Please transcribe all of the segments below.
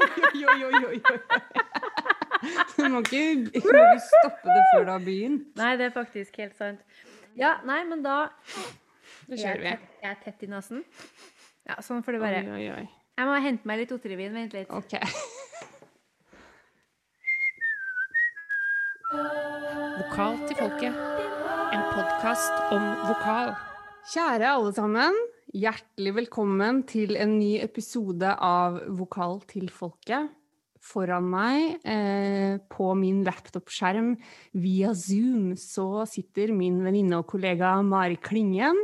Oi, oi, oi, oi. Du må ikke, du må ikke stoppe det før du har begynt. Nei, det er faktisk helt sant. Ja, nei, men da Nå kjører er vi. jeg er tett i nesen. Ja, sånn får det være. Oi, oi, oi. Jeg må hente meg litt Ottervin. Vent litt. Ok. Vokal til folket. En podkast om vokal. Kjære alle sammen. Hjertelig velkommen til en ny episode av Vokal til folket. Foran meg, eh, på min laptop-skjerm via Zoom, så sitter min venninne og kollega Mari Klingen.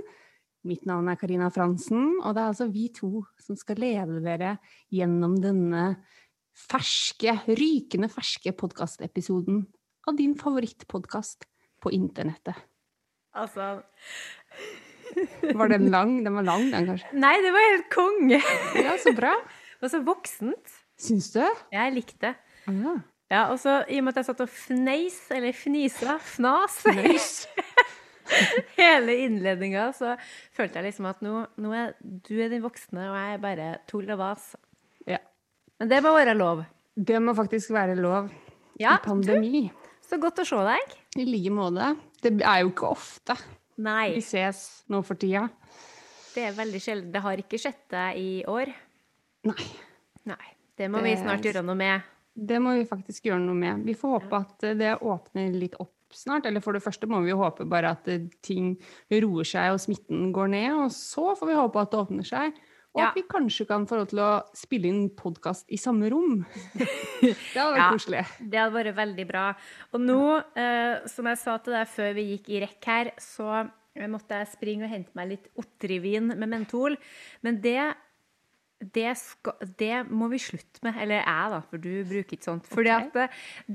Mitt navn er Karina Fransen, og det er altså vi to som skal lede dere gjennom denne ferske, rykende ferske podkastepisoden av din favorittpodkast på internettet. Altså Var den lang? Den var lang, den kanskje? Nei, det var helt konge! Ja, så bra. Og så voksent. Syns du? Jeg likte det. Ja. Ja, og så i og med at jeg satt og fneis, eller fnisa, fnas, Fneis. hele innledninga, så følte jeg liksom at nå, nå er du er den voksne, og jeg er bare tull og vas. Ja. Men det må være lov. Det må faktisk være lov Ja, i pandemi. så godt å se deg. I like måte. Det er jo ikke ofte Nei, vi ses nå for tida. det er veldig sjelden. Det har ikke skjedd deg i år. Nei. Nei. Det må vi snart gjøre noe med. Det må vi faktisk gjøre noe med. Vi får håpe at det åpner litt opp snart. Eller for det første må vi jo håpe bare at ting roer seg og smitten går ned. Og så får vi håpe at det åpner seg. Og Ja. at vi kanskje kan få lov til å spille inn podkast i samme rom. det hadde vært Ja. koselig. Det hadde vært veldig bra. Og nå, eh, som jeg sa til deg før vi gikk i rekk her, så måtte jeg springe og hente meg litt otrivin med mentol. Men det, det, skal, det må vi slutte med. Eller jeg, da, for du bruker ikke sånt. Fordi okay. at det,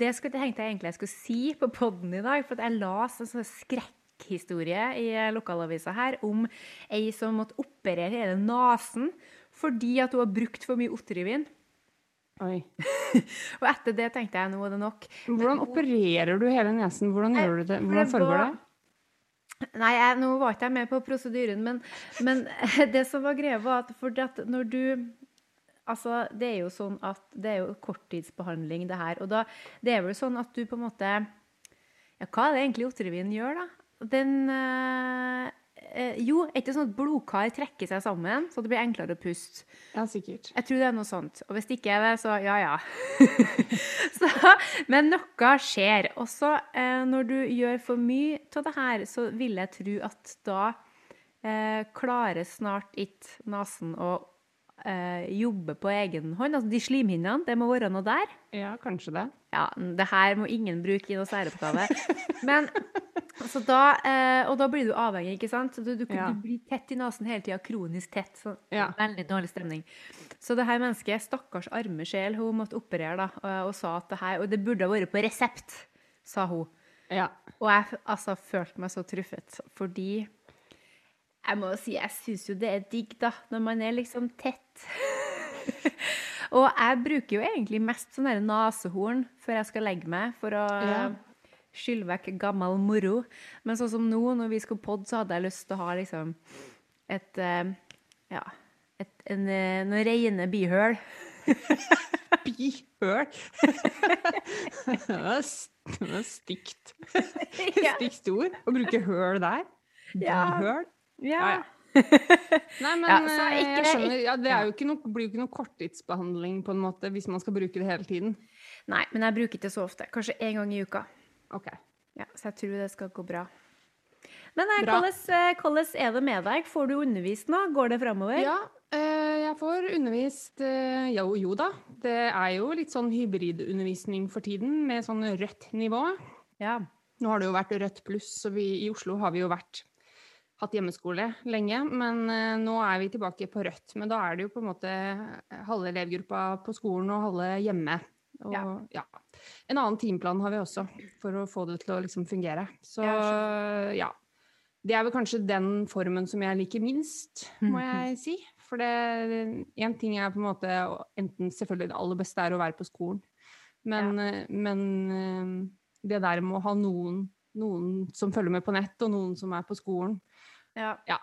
det skulle, tenkte jeg egentlig jeg skulle si på podden i dag. For at jeg la sånn sånn skrekkhistorie i lokalavisa her om ei som måtte operere hele nesen fordi at hun har brukt for mye Otterivin. Oi. Og etter det tenkte jeg nå er det nok. Hvordan opererer du hele nesen? Hvordan Nei, gjør du det? Hvordan foregår det? Nei, jeg, nå var ikke jeg med på prosedyren, men, men det som var greia, var at, at når du Altså, det er jo sånn at det er jo korttidsbehandling, det her. Og da Det er vel sånn at du på en måte Ja, hva er det egentlig Ottervin gjør, da? Den eh, eh, Jo, er ikke sånn at blodkar trekker seg sammen, så det blir enklere å puste? Ja, sikkert. Jeg tror det er noe sånt. Og hvis det ikke er det, så ja, ja. så, men noe skjer. Også eh, når du gjør for mye av det her, så vil jeg tro at da eh, klarer snart ikke nesen å eh, jobbe på egen hånd. Altså de slimhinnene, det må være noe der. Ja, kanskje det. Ja, det her må ingen bruke i noe særoppgave. Men så da, eh, Og da blir du avhengig, ikke sant? Du, du, Ja. du blir tett i nesen hele tida, kronisk tett. Så Ja. Veldig dårlig stemning. Så det her mennesket, stakkars arme sjel, hun måtte operere da, og, og sa at det her Og det burde ha vært på resept, sa hun. Ja. Og jeg altså, følte meg så truffet, fordi jeg må si, jeg syns jo det er digg, da, når man er liksom tett. og jeg bruker jo egentlig mest sånn nesehorn før jeg skal legge meg, for å Ja. Skylle vekk gammel moro. Men sånn som nå, når vi skulle podde, så hadde jeg lyst til å ha liksom et eh, Ja, et, en, eh, noen rene bihøl. Bihøl. det var det stygt. Stygt ord. Å bruke høl der. Bihøl. Ja. Ja, Nei, men Ja, eh, ikke- jeg skjønner. Ja, det er jo ikke noe, blir jo ikke noe korttidsbehandling på en måte hvis man skal bruke det hele tiden. Nei, men jeg bruker ikke så ofte. Kanskje én gang i uka. Ok. Ja, så jeg tror det skal gå bra. Men eh, hvordan, eh, er det med deg? Får du undervist nå? Går det framover? Ja, eh, jeg får undervist eh, jo, jo da. Det er jo litt sånn hybridundervisning for tiden, med sånn rødt nivå. Ja. Nå har det jo vært rødt pluss, så vi, i Oslo har vi jo vært hatt hjemmeskole lenge, men eh, nå er vi tilbake på rødt. Men da er det jo på en måte eh, halve elevgruppa på skolen og halve hjemme. Og, Ja. ja. En annen timeplan har vi også, for å få det til å liksom fungere. Så Ja. Det er vel kanskje den formen som jeg liker minst, må jeg si. For det én ting er på en måte enten selvfølgelig det aller beste er å være på skolen, men, ja. men eh, det der med å ha noen, noen som følger med på nett, og noen som er på skolen, Ja. ja,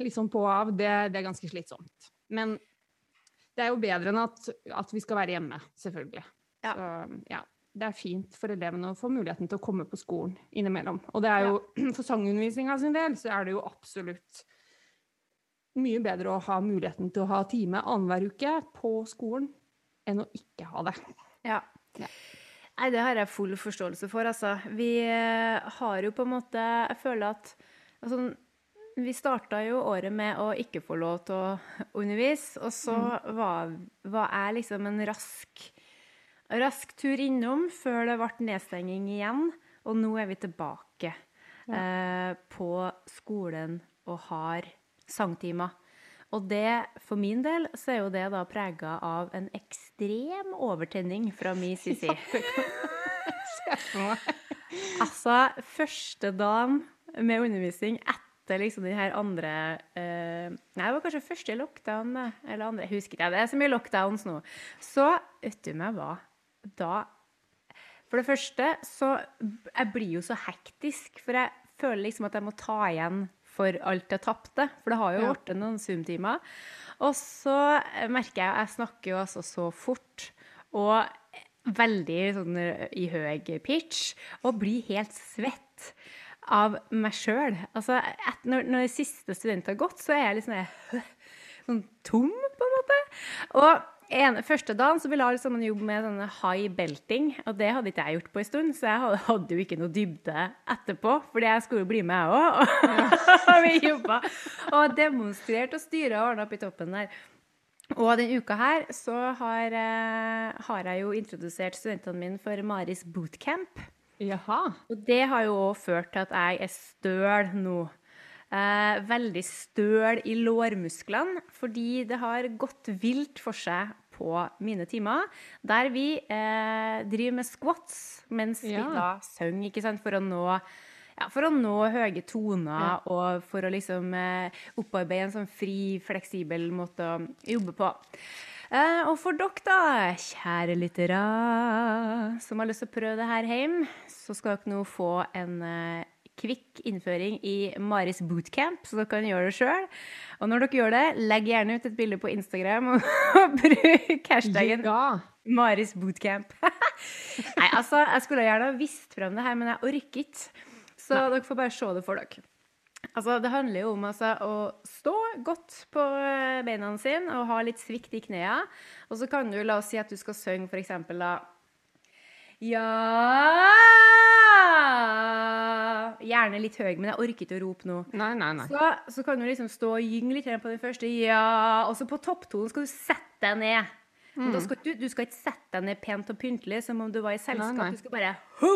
liksom på og av, det, det er ganske slitsomt. Men det er jo bedre enn at, at vi skal være hjemme, selvfølgelig. Ja. Så ja, det er fint for elevene å få muligheten til å komme på skolen innimellom. Og det er jo, for sangundervisninga sin del, så er det jo absolutt mye bedre å ha muligheten til å ha time annenhver uke på skolen enn å ikke ha det. Ja. Ja. Nei, det har jeg full forståelse for, altså. Vi eh, har jo på en måte Jeg føler at altså, Vi starta jo året med å ikke få lov til å undervise, og så var, var jeg liksom en rask rask tur innom før det ble nedstenging igjen. Og nå er vi tilbake eh, på skolen og har sangtimer. Og det, for min del, så er jo det da prega av en ekstrem overtenning fra min side. Altså, første dagen med undervisning etter liksom den her andre eh, Nei, det var kanskje første lockdown, eller andre, jeg husker ikke. Det er så mye lockdowns nå. Så vet du meg hva? Da For det første så Jeg blir jo så hektisk, for jeg føler liksom at jeg må ta igjen for alt jeg tapte. For det har jo Ja. noen Zoom-timer. Og så merker jeg Jeg snakker jo altså så fort. Og veldig sånn i høy pitch. Og blir helt svett av meg sjøl. Altså, et, når, når siste student har gått, så er jeg liksom jeg, sånn tom, på en måte. Og en, første dagen så ville jeg liksom jobbe med denne high belting, og det hadde ikke jeg gjort på en stund, så jeg hadde, hadde jo ikke noe dybde etterpå, fordi jeg skulle jo bli med, jeg òg. Og vi jobba og demonstrerte og styra og ordna opp i toppen der. Og denne uka her så har, eh, har jeg jo introdusert studentene mine for Maris bootcamp. Jaha. Og det har jo òg ført til at jeg er støl nå. Eh, veldig støl i lårmusklene, fordi det har gått vilt for seg på mine timer, der vi eh, driver med squats mens vi da synger, ikke sant, for å nå ja, for å nå høye toner og for å liksom eh, opparbeide en sånn fri, fleksibel måte å jobbe på. Eh, og for dere, da, kjære lyttere, som har lyst til å prøve det her hjemme, så skal dere nå få en eh, kvikk innføring i Maris bootcamp, så dere kan gjøre det sjøl. Og når dere gjør det, legg gjerne ut et bilde på Instagram og, og bruk hashtaggen Ja. Maris bootcamp. Nei, altså, jeg skulle gjerne ha visst frem det her, men jeg orker ikke. Så dere får bare se det for dere. Altså, det handler jo om altså, å stå godt på eh, beina sine og ha litt svikt i knærne. Og så kan du, la oss si at du skal synge da Ja Gjerne litt høy, men jeg orker ikke å rope nå. Nei, nei, nei. Så, så kan du liksom stå og gynge litt på den første ja, og så på topptonen skal du sette deg ned. Mm. skal du, du skal ikke sette deg ned pent og pyntelig som om du var i selskap. Nei, nei. Du skal bare ho!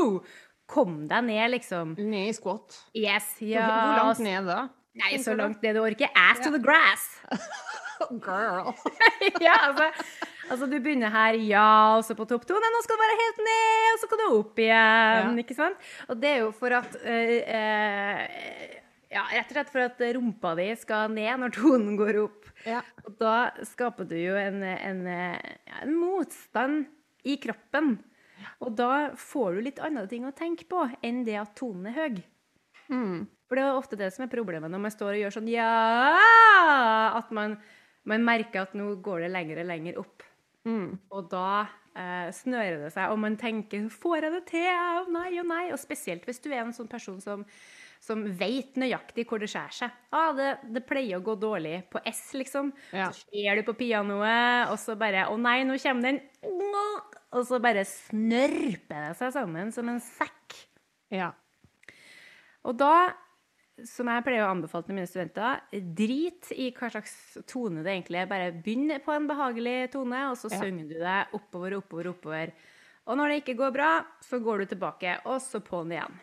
Kom deg ned, liksom. Ned i squat. Yes, ja. Hvor langt ned da? Nei, så langt ned du orker. Ass to the grass. Girl. ja, altså, altså du begynner her, ja, og så på topptonen, nå skal du være helt ned, og så kan du opp igjen, Ja. ikke sant? Og det er jo for at øh, øh, Ja, rett og slett for at rumpa di skal ned når tonen går opp. Ja. Og da skaper du jo en, en, en motstand i kroppen. Og da får du litt andre ting å tenke på enn det at tonen er høy. Mm. For det er ofte det som er problemet når man står og gjør sånn ja At man, man merker at nå går det lenger og lenger opp. Mm. Og da eh, snører det seg, og man tenker 'får jeg det til?' Og nei og nei. Og spesielt hvis du er en sånn person som, som vet nøyaktig hvor det skjærer seg. Ah, det, det pleier å gå dårlig på S, liksom. Ja. Så ser du på pianoet, og så bare 'Å nei, nå kommer den'. Og så bare snørper det seg sammen som en sekk. Ja. Og da, som jeg pleier å anbefale til mine studenter, drit i hva slags tone det egentlig er. Bare begynn på en behagelig tone, og så Ja. synger du deg oppover, oppover, oppover. Og når det ikke går bra, så går du tilbake, og så på'n igjen.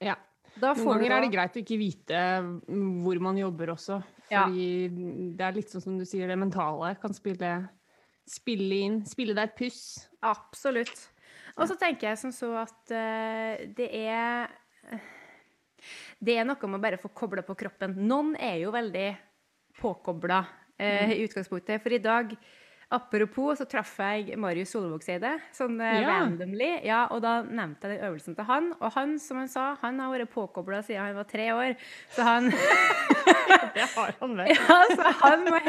ja. Noen ganger er det greit å ikke vite mm, hvor man jobber også. Ja. Fordi det er litt sånn som du sier, det mentale kan spille, spille inn. Spille deg et puss. Absolutt. Og så tenker jeg som så at uh, det er Det er noe med å bare få kobla på kroppen. Noen er jo veldig påkobla eh, i utgangspunktet. For i dag, apropos, så traff jeg Marius Solvågseide sånn eh, Ja. randomly. Ja, og da nevnte jeg den øvelsen til han. Og han, som han sa, han har vært påkobla siden han var tre år. Så han Det har han vel. ja, så han, må,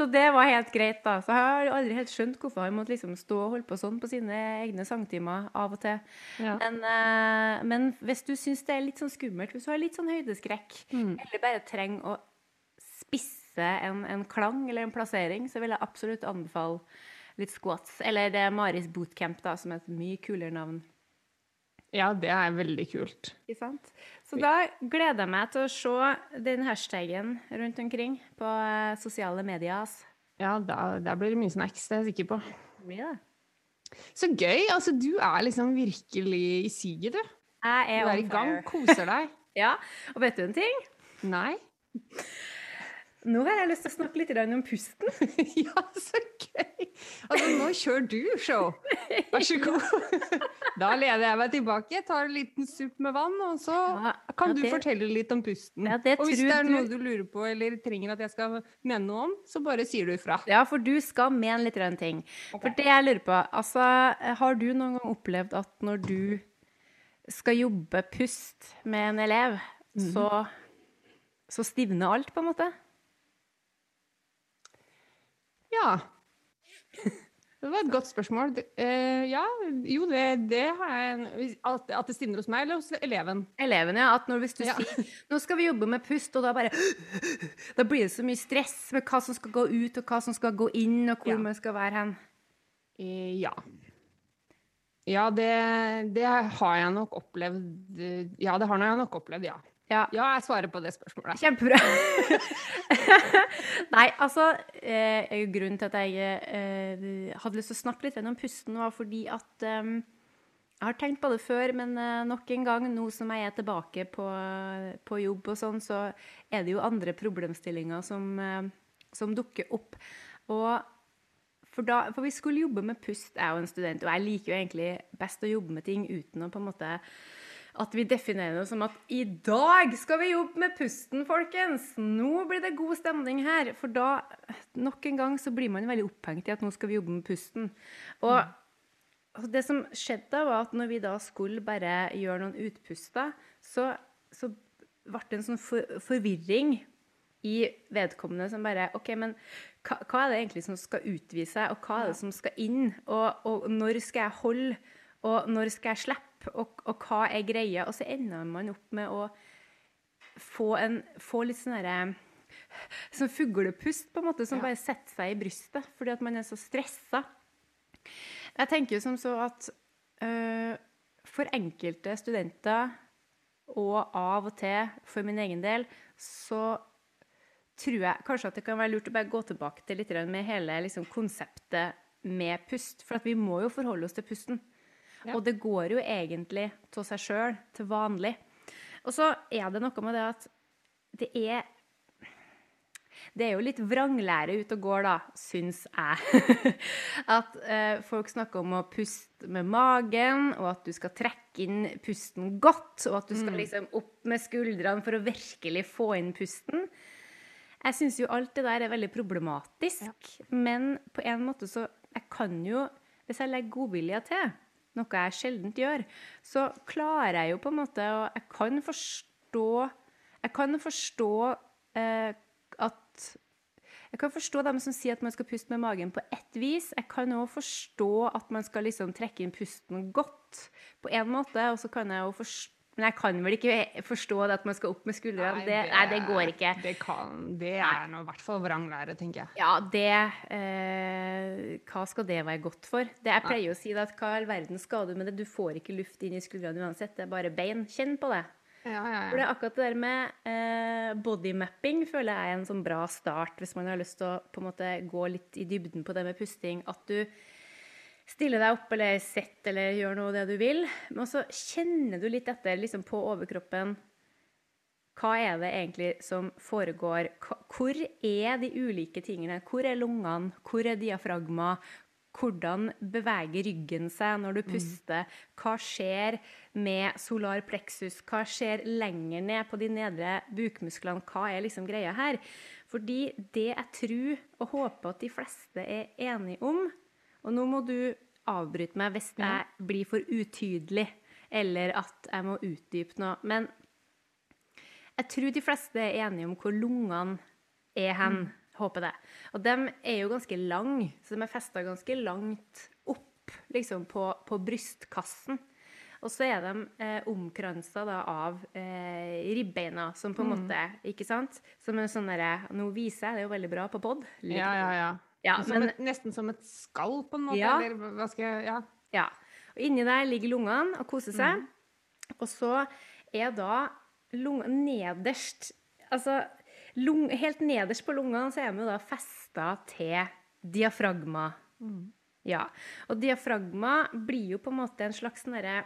så det var helt greit, da. Så jeg har aldri helt skjønt hvorfor han måtte liksom stå og holde på sånn på sine egne sangtimer av og til. Ja. Men, uh, men hvis du syns det er litt sånn skummelt, hvis du har litt sånn høydeskrekk, Mm. eller bare trenger å spisse en, en klang eller en plassering, så vil jeg absolutt anbefale litt squats. Eller det er Maris Bootcamp, da, som er et mye kulere navn. ja, det er veldig kult. Ikke sant? Så da gleder jeg meg til å se den hashtagen rundt omkring på eh, sosiale medier. Ja, da, der blir det mye snacks, det er jeg sikker på. Blir det? Så gøy! Altså, du er liksom virkelig i siget, du. Jeg er Du er er i gang, fire. koser deg. Ja, og vet du en ting? Nei? Nå har jeg lyst til å snakke litt om pusten. Ja, så gøy! Altså, nå kjører du show. Vær så god. Da leder jeg meg tilbake, tar en liten supp med vann, og så Ja, kan ja, du det- fortelle litt om pusten. Ja, og hvis det er noe du lurer på eller trenger at jeg skal mene noe om, så bare sier du ifra. Ja, for du skal mene litt om ting. For det jeg lurer på, altså, har du noen gang opplevd at når du skal jobbe pust med en elev, så, så stivner alt, på en måte? Ja. Det var et godt spørsmål. Eh, ja, jo, det, det har jeg at, at det stivner hos meg eller hos eleven? Eleven, ja. At når, hvis du Ja. sier nå skal vi jobbe med pust, og da bare Da blir det så mye stress med hva som skal gå ut, og hva som skal gå inn, og hvor Ja. man skal være hen. Uh, ja. Ja, det, det har jeg nok opplevd eh, Ja, det har jeg nok opplevd, ja. Ja. Ja, jeg svarer på det spørsmålet. Kjempebra. Nei, altså eh, Grunnen til at jeg eh, hadde lyst til å snakke litt om pusten, var fordi at eh, Jeg har tenkt på det før, men eh, nok en gang, nå som jeg er tilbake på, på jobb og sånn, så er det jo andre problemstillinger som, eh, som dukker opp. Og for, da, for vi skulle jobbe med pust, jeg og en student, og jeg liker jo egentlig best å jobbe med ting uten å på en måte at vi definerer det som at i dag skal vi jobbe med pusten, folkens! Nå blir det god stemning her. For da, nok en gang, så blir man veldig opphengt i at nå skal vi jobbe med pusten. Og altså, det som skjedde da, var at når vi da skulle bare gjøre noen utpuster, så, så ble det en sånn for, forvirring i vedkommende som bare OK, men hva, hva er det egentlig som skal utvise, og hva er det som skal inn? Og, og når skal jeg holde, og når skal jeg slippe, og, og hva er greia? Og så ender man opp med å få, en, få litt sånn derre Sånn fuglepust, på en måte, som Ja. bare setter seg i brystet fordi at man er så stressa. Jeg tenker jo som så at øh, for enkelte studenter, og av og til for min egen del, så tror jeg kanskje at det kan være lurt å bare gå tilbake til litt med hele liksom, konseptet med pust. For at vi må jo forholde oss til pusten. Ja. Og det går jo egentlig av seg sjøl, til vanlig. Og så er det noe med det at det er det er jo litt vranglære ute og går, da, syns jeg. at eh, folk snakker om å puste med magen, og at du skal trekke inn pusten godt, og at du skal liksom opp med skuldrene for å virkelig få inn pusten. Jeg syns jo alt det der er veldig problematisk, men på en måte så Jeg kan jo, hvis jeg legger godvilja til, noe jeg sjelden gjør, så klarer jeg jo på en måte å Jeg kan forstå Jeg kan forstå eh, at jeg kan forstå dem som sier at man skal puste med magen på ett vis. Jeg kan òg forstå at man skal liksom trekke inn pusten godt på en måte. Og så kan jeg jo forstå Men jeg kan vel ikke forstå det at man skal opp med skuldrene. Det, nei, det går ikke. Det, kan, det er nå i hvert fall vranglære, tenker jeg. Ja, det eh, Hva skal det være godt for? Det Jeg pleier å si det at hva i all verden skal du med det? Du får ikke luft inn i skuldrene uansett. Det er bare bein. Kjenn på det. Ja, ja, For det er akkurat det der med eh, bodymapping føler jeg er en sånn bra start hvis man har lyst til å på en måte gå litt i dybden på det med pusting. At du stiller deg opp eller sett eller gjør noe det du vil. Men så kjenner du litt etter liksom på overkroppen. Hva er det egentlig som foregår? Hvor er de ulike tingene? Hvor er lungene? Hvor er diafragma? Hvordan beveger ryggen seg når du puster? Hva skjer med solar plexus? Hva skjer lenger ned på de nedre bukmusklene? Hva er liksom greia her? Fordi det jeg tror og håper at de fleste er enige om Og nå må du avbryte meg hvis jeg blir for utydelig, eller at jeg må utdype noe. Men jeg tror de fleste er enige om hvor lungene er hen. Håper det. Og de er jo ganske lang, så de er festa ganske langt opp liksom på, på brystkassen. Og så er de eh, omkransa av eh, ribbeina, som på en måte Ikke sant? Som en sånn derre Nå viser jeg, det jo veldig bra på pod. Ja, ja, ja. Ja, som men, et, nesten som et skall, på en måte. Ja. Eller hva skal jeg Ja. ja. Og inni der ligger lungene og koser seg. Og så er da lunga nederst Altså lung, helt nederst på lungene så er de jo da festa til diafragma. Ja. Og diafragma blir jo på en måte en slags sånn derre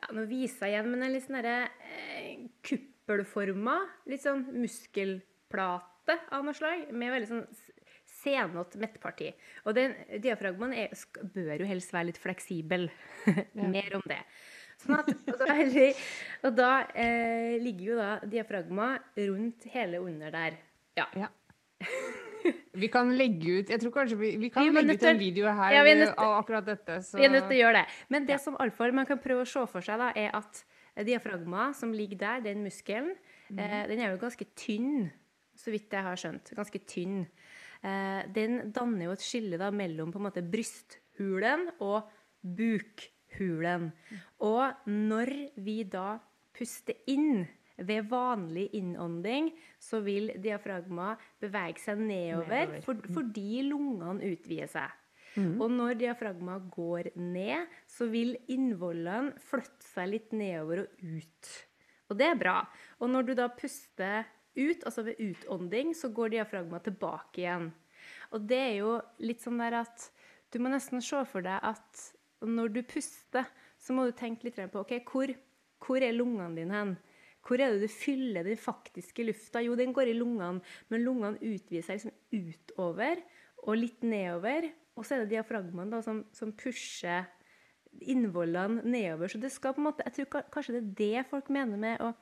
ja, Nå viser jeg igjen, men en litt sånn derre eh, kuppelforma, litt sånn muskelplate av noe slag, med veldig sånn senete midtparti. Og den diafragmaen er, bør jo helst være litt fleksibel. Mer om det. Sånn at, og da, og da eh, ligger jo da diafragma rundt hele under der. Ja. ja. Vi kan legge ut Jeg tror kanskje vi, vi kan Vi legge ut en video her Ja, nødt av akkurat dette. Så Vi er nødt til å gjøre det. Men det som iallfall man kan prøve å se for seg, da, er at diafragma som ligger der, den muskelen, eh, den er jo ganske tynn, så vidt jeg har skjønt. Ganske tynn. Eh, den danner jo et skille da mellom på en måte brysthulen og bukhulen. Og når vi da puster inn ved vanlig innånding, så vil diafragma bevege seg nedover, Nedover. For, fordi lungene utvider seg. Og når diafragma går ned, så vil innvollene flytte seg litt nedover og ut. Og det er bra. Og når du da puster ut, altså ved utånding, så går diafragma tilbake igjen. Og det er jo litt sånn der at du må nesten se for deg at når du puster, så må du tenke litt på ok, hvor, hvor er lungene dine hen? Hvor er det du fyller den faktiske lufta? Jo, den går i lungene, men lungene utvider seg liksom utover og litt nedover. Og så er det diafragmaen da, som, som pusher innvollene nedover. Så det skal på en måte, jeg tror kanskje det er det folk mener med å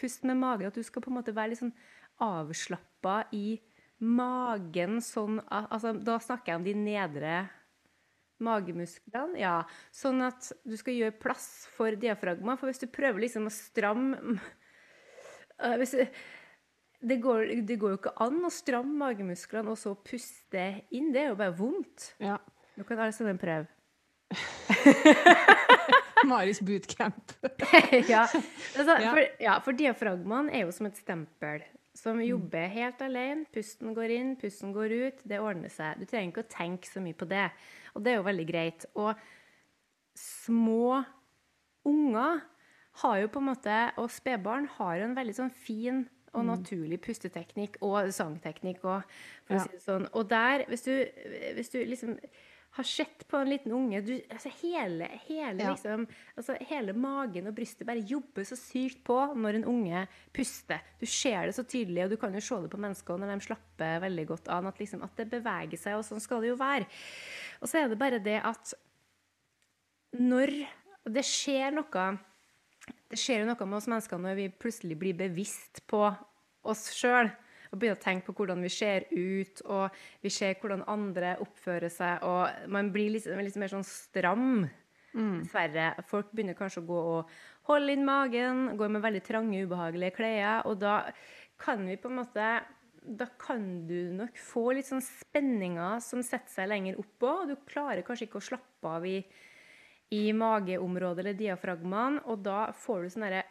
puste med magen. At du skal på en måte være litt sånn avslappa i magen. sånn altså, Da snakker jeg om de nedre magemusklene. Ja, sånn at du skal gjøre plass for diafragma. For hvis du prøver liksom å stramme Øh, hvis du, det, går, det går jo ikke an å stramme magemusklene og så puste inn. Det er jo bare vondt. ja. Nå kan alle sammen prøve. Maris bootcamp. ja. Altså, Ja. For, ja, for diafragmaen er jo som et stempel som jobber helt alene. Pusten går inn, pusten går ut. Det ordner seg. Du trenger ikke å tenke så mye på det. Og det er jo veldig greit. Og små unger har jo på en måte, og spedbarn har en veldig sånn fin og naturlig pusteteknikk og sangteknikk. òg, for å si det sånn. og der, hvis du, hvis du liksom har sett på en liten unge du, altså hele, hele, Ja. liksom, altså hele magen og brystet bare jobber så sykt på når en unge puster. Du ser det så tydelig, og du kan jo se det på mennesker når de slapper veldig godt an, at, liksom, at det beveger seg, og sånn skal det jo være. Og så er det bare det at når det skjer noe Det skjer jo noe med oss mennesker når vi plutselig blir bevisst på oss sjøl. Og begynner å tenke på hvordan vi ser ut, og vi ser hvordan andre oppfører seg. Og man blir litt, litt mer sånn stram, dessverre. Folk begynner kanskje å gå og holde inn magen, går med veldig trange, ubehagelige klær. Og da kan vi på en måte da kan du nok få litt sånn spenninger som setter seg lenger oppå, og du klarer kanskje ikke å slappe av i, i mageområdet eller diafragmaen, og da får du sånn derre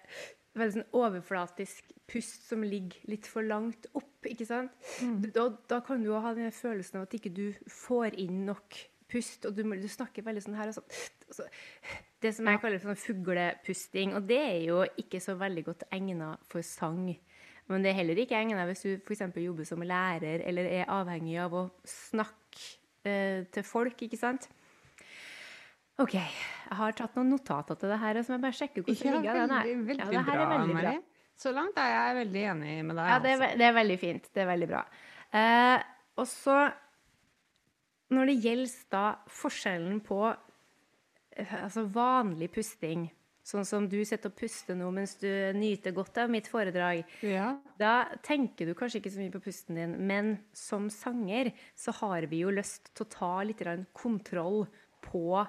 veldig sånn overflatisk pust som ligger litt for langt opp, ikke sant? Mm. Da, da kan du jo ha den følelsen av at ikke du får inn nok pust, og du, du snakker veldig sånn her og sånn. så- Det som jeg kaller for sånn fuglepusting, og det er jo ikke så veldig godt egnet for sang. Men det er heller ikke egnet hvis du f.eks. jobber som lærer eller er avhengig av å snakke eh, til folk, ikke sant? OK. Jeg har tatt noen notater til det her, så må jeg bare sjekke hvordan det Ja, ligger. Den her. veldig, veldig ja, det her er bra, veldig bra. Mari. Så langt er jeg veldig enig med deg. Ja, det er, altså. det er veldig fint. Det er veldig bra. Eh, og så Når det gjelder da forskjellen på eh, altså vanlig pusting, sånn som du sitter og puster nå mens du nyter godt av mitt foredrag, Ja. da tenker du kanskje ikke så mye på pusten din, men som sanger så har vi jo lyst til å ta litt kontroll på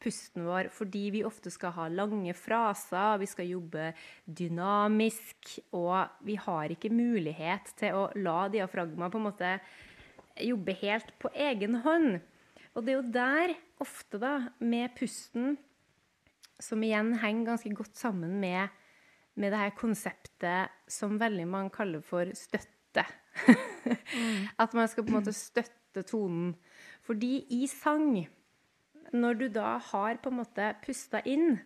pusten vår fordi vi ofte skal ha lange fraser, vi skal jobbe dynamisk, og vi har ikke mulighet til å la diafragma på en måte jobbe helt på egen hånd. Og det er jo der ofte, da, med pusten, som igjen henger ganske godt sammen med, med det her konseptet som veldig mange kaller for støtte. At man skal på en måte støtte tonen. Fordi i sang, når du da har på en måte pusta inn,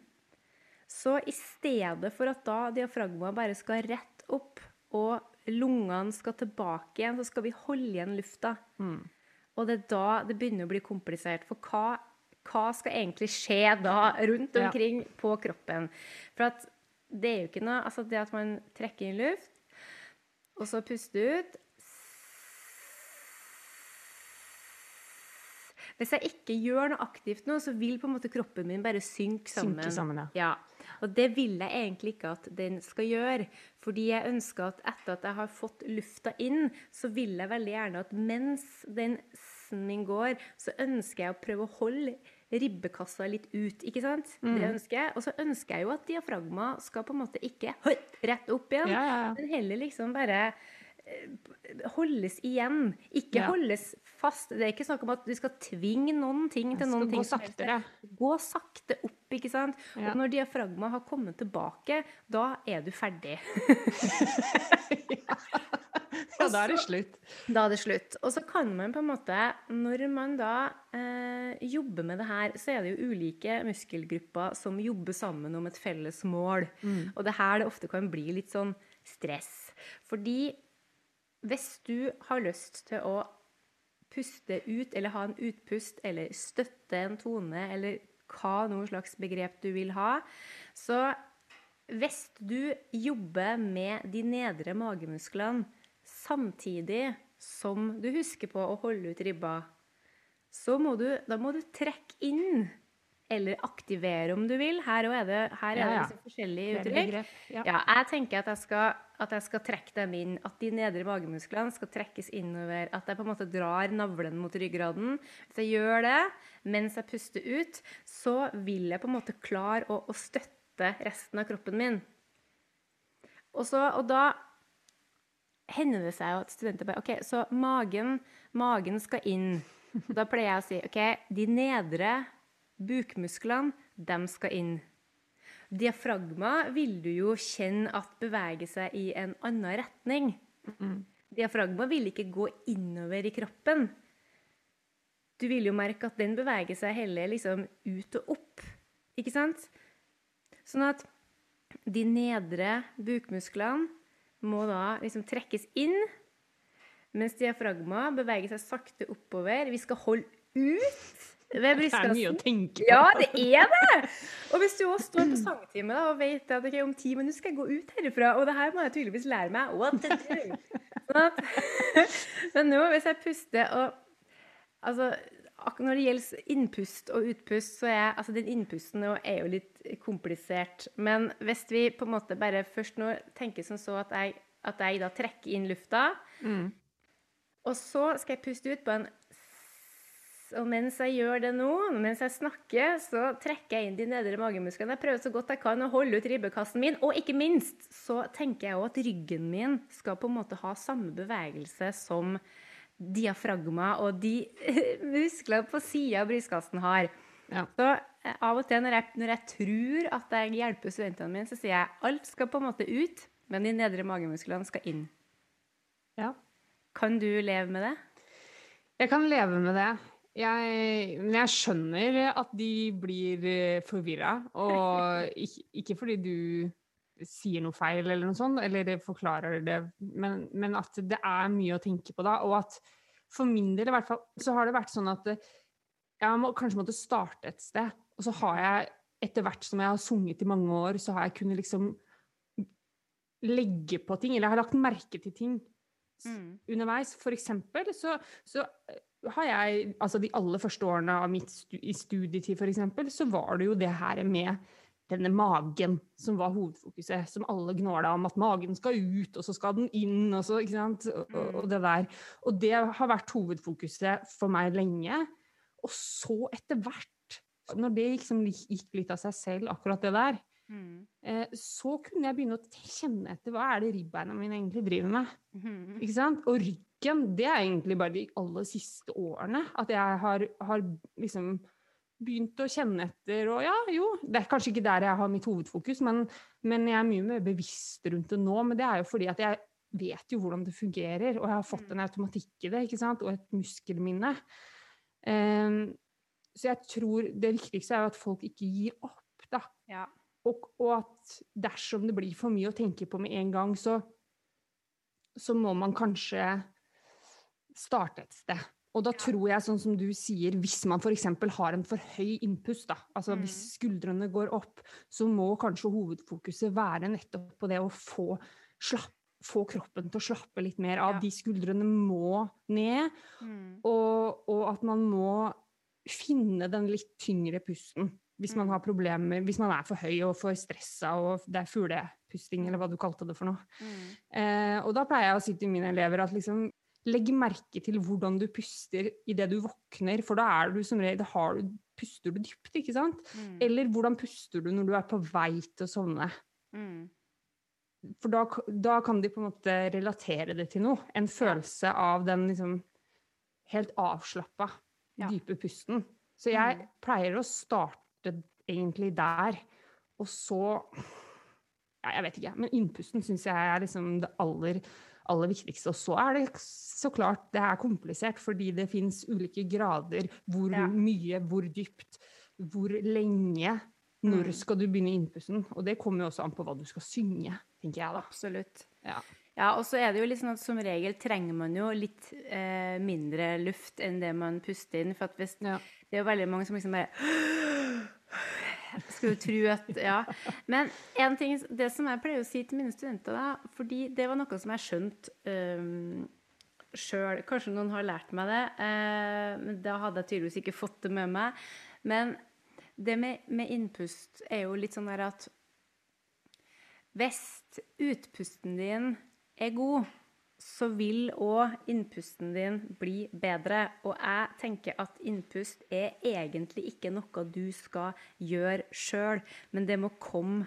så i stedet for at da diafragma bare skal rett opp, og lungene skal tilbake igjen, så skal vi holde igjen lufta. Og det er da det begynner å bli komplisert. For hva, hva skal egentlig skje da rundt Ja. omkring på kroppen? For at det er jo ikke noe Altså det at man trekker inn luft, og så puster ut Hvis jeg ikke gjør noe aktivt nå, så vil på en måte kroppen min bare synke sammen. Synke sammen, ja. Ja, og det vil jeg egentlig ikke at den skal gjøre. Fordi jeg ønsker at etter at jeg har fått lufta inn, så vil jeg veldig gjerne at mens den s-en min går, så ønsker jeg å prøve å holde ribbekassa litt ut, ikke sant? Mm. Det ønsker jeg. Og så ønsker jeg jo at diafragma skal på en måte ikke høy, rett opp igjen, Ja, ja, men heller liksom bare holdes igjen. Ikke Ja. holdes fast. Det er ikke snakk om at du skal tvinge noen ting til noen ting. gå saktere. Gå sakte opp, ikke sant? Ja. Og når diafragma har kommet tilbake, da er du ferdig. Ja, da er det slutt. Da er det slutt. Og så kan man på en måte, når man da eh, jobber med det her, så er det jo ulike muskelgrupper som jobber sammen om et felles mål. Og det er her det ofte kan bli litt sånn stress. Fordi hvis du har lyst til å puste ut, eller ha en utpust, eller støtte en tone, eller hva noe slags begrep du vil ha, så hvis du jobber med de nedre magemusklene samtidig som du husker på å holde ut ribba, så må du, da må du trekke inn, eller aktivere om du vil. Her, er det, her er det liksom forskjellige uttrykk. Ja, jeg tenker at jeg, skal, at jeg skal trekke dem inn. At de nedre magemusklene skal trekkes innover. At jeg på en måte drar navlen mot ryggraden. Hvis jeg gjør det mens jeg puster ut, så vil jeg på en måte klare å, å støtte resten av kroppen min. Og, så, og da hender det seg jo at studenter bare OK, så magen, magen skal inn. Da pleier jeg å si OK, de nedre bukmusklene, dem skal inn. Diafragma vil du jo kjenne at beveger seg i en annen retning. Diafragma vil ikke gå innover i kroppen. Du vil jo merke at den beveger seg heller liksom ut og opp. Ikke sant? Sånn at de nedre bukmusklene må da liksom trekkes inn, mens diafragma beveger seg sakte oppover. Vi skal holde ut ved Det er mye å tenke på. Ja, det er det! Og hvis du også står på sangtime og vet at okay, om ti minutter skal jeg gå ut herifra, og det her må jeg tydeligvis lære meg what to do. Men nå, hvis jeg puster og Altså, når det gjelder innpust og utpust, så er altså den innpusten nå er jo litt komplisert. Men hvis vi på en måte bare først nå tenker som så at jeg, at jeg da trekker inn lufta, Mm. og så skal jeg puste ut på en og mens jeg gjør det nå, mens jeg snakker, så trekker jeg inn de nedre magemusklene. Jeg prøver så godt jeg kan å holde ut ribbekassen min. Og ikke minst så tenker jeg òg at ryggen min skal på en måte ha samme bevegelse som diafragma og de musklene på sida av brystkassen har. Ja. Så eh, av og til når jeg, når jeg tror at jeg hjelper studentene mine, så sier jeg alt skal på en måte ut, men de nedre magemusklene skal inn. Ja. Kan du leve med det? Jeg kan leve med det. Jeg, men jeg skjønner at de blir forvirra, og ikke, ikke fordi du sier noe feil eller noe sånt, eller forklarer det, men, men at det er mye å tenke på da, og at for min del i hvert fall, så har det vært sånn at jeg må, kanskje måtte starte et sted, og så har jeg etter hvert som jeg har sunget i mange år, så har jeg kunnet liksom legge på ting, eller jeg har lagt merke til ting Mm. underveis. For eksempel så, så eh, har jeg, altså de aller første årene av mitt stu, i studietid eksempel, så var det jo det her med denne magen som var hovedfokuset, som alle gnåla om at magen skal ut, og så skal den inn, og så, ikke sant, og, og, og det der. Og det har vært hovedfokuset for meg lenge. Og så etter hvert Når det liksom gikk litt av seg selv, akkurat det der, Mm. eh, så kunne jeg begynne å kjenne etter hva er det ribbeina mine egentlig driver med. Mm. Ikke sant? Og ryggen, det er egentlig bare de aller siste årene at jeg har, har liksom begynt å kjenne etter. Og ja, jo, det er kanskje ikke der jeg har mitt hovedfokus, men, men jeg er mye mer bevisst rundt det nå. Men det er jo fordi at jeg vet jo hvordan det fungerer, og jeg har fått en automatikk i det, ikke sant? og et muskelminne. Um, så jeg tror det viktigste er jo at folk ikke gir opp, da. Ja. Og, og at dersom det blir for mye å tenke på med en gang, så, så må man kanskje starte et sted. Og da tror jeg, sånn som du sier, hvis man f.eks. har en for høy innpust, da, altså hvis skuldrene går opp, så må kanskje hovedfokuset være nettopp på det å få, slapp, få kroppen til å slappe litt mer av. Ja. De skuldrene må ned, Mm. og, og at man må finne den litt tyngre pusten. Hvis man har problemer, hvis man er for høy og for stressa og det er fuglepusting, eller hva du kalte det for noe. Mm. Eh, og da pleier jeg å si til mine elever at liksom, legg merke til hvordan du puster idet du våkner, for da er du som regel, har du, puster du dypt, ikke sant? Mm. Eller hvordan puster du når du er på vei til å sovne? Mm. For da, da kan de på en måte relatere det til noe. En følelse av den liksom helt avslappa, Ja. dype pusten. Så jeg Mm. pleier å starte egentlig der, og så ja, Jeg vet ikke, men innpusten syns jeg er liksom det aller, aller viktigste. Og så er det så klart det er komplisert, fordi det fins ulike grader. Hvor Ja. mye, hvor dypt, hvor lenge. Når Mm. skal du begynne innpusten? Og det kommer jo også an på hva du skal synge, tenker jeg da. Absolutt. Ja. Ja, og så er det jo litt sånn at som regel trenger man jo litt eh, mindre luft enn det man puster inn. For at hvis, Ja. det er jo veldig mange som liksom bare Skulle tro at Ja. Men en ting, det som jeg pleier å si til mine studenter, da, fordi det var noe som jeg skjønte um, sjøl Kanskje noen har lært meg det, uh, men da hadde jeg tydeligvis ikke fått det med meg. Men det med, med innpust er jo litt sånn der at hvis utpusten din er god, så vil òg innpusten din bli bedre. Og jeg tenker at innpust er egentlig ikke noe du skal gjøre sjøl, men det må komme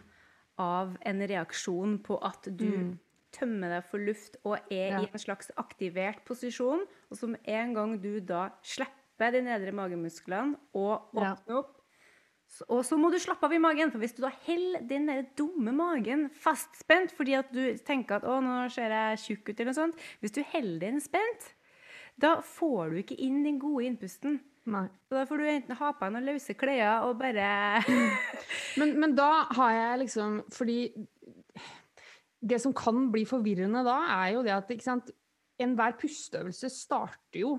av en reaksjon på at du tømmer deg for luft og er Ja. i en slags aktivert posisjon. Og som en gang du da slipper de nedre magemusklene og Ja. åpner opp, så- Og så må du slappe av i magen, for hvis du da holder den der dumme magen fastspent fordi at du tenker at 'å, nå ser jeg tjukk ut', eller noe sånt Hvis du holder den spent, da får du ikke inn den gode innpusten. Nei. Så da får du enten ha på deg noen løse klær og bare Men, men da har jeg liksom Fordi det som kan bli forvirrende da, er jo det at ikke sant, enhver pusteøvelse starter jo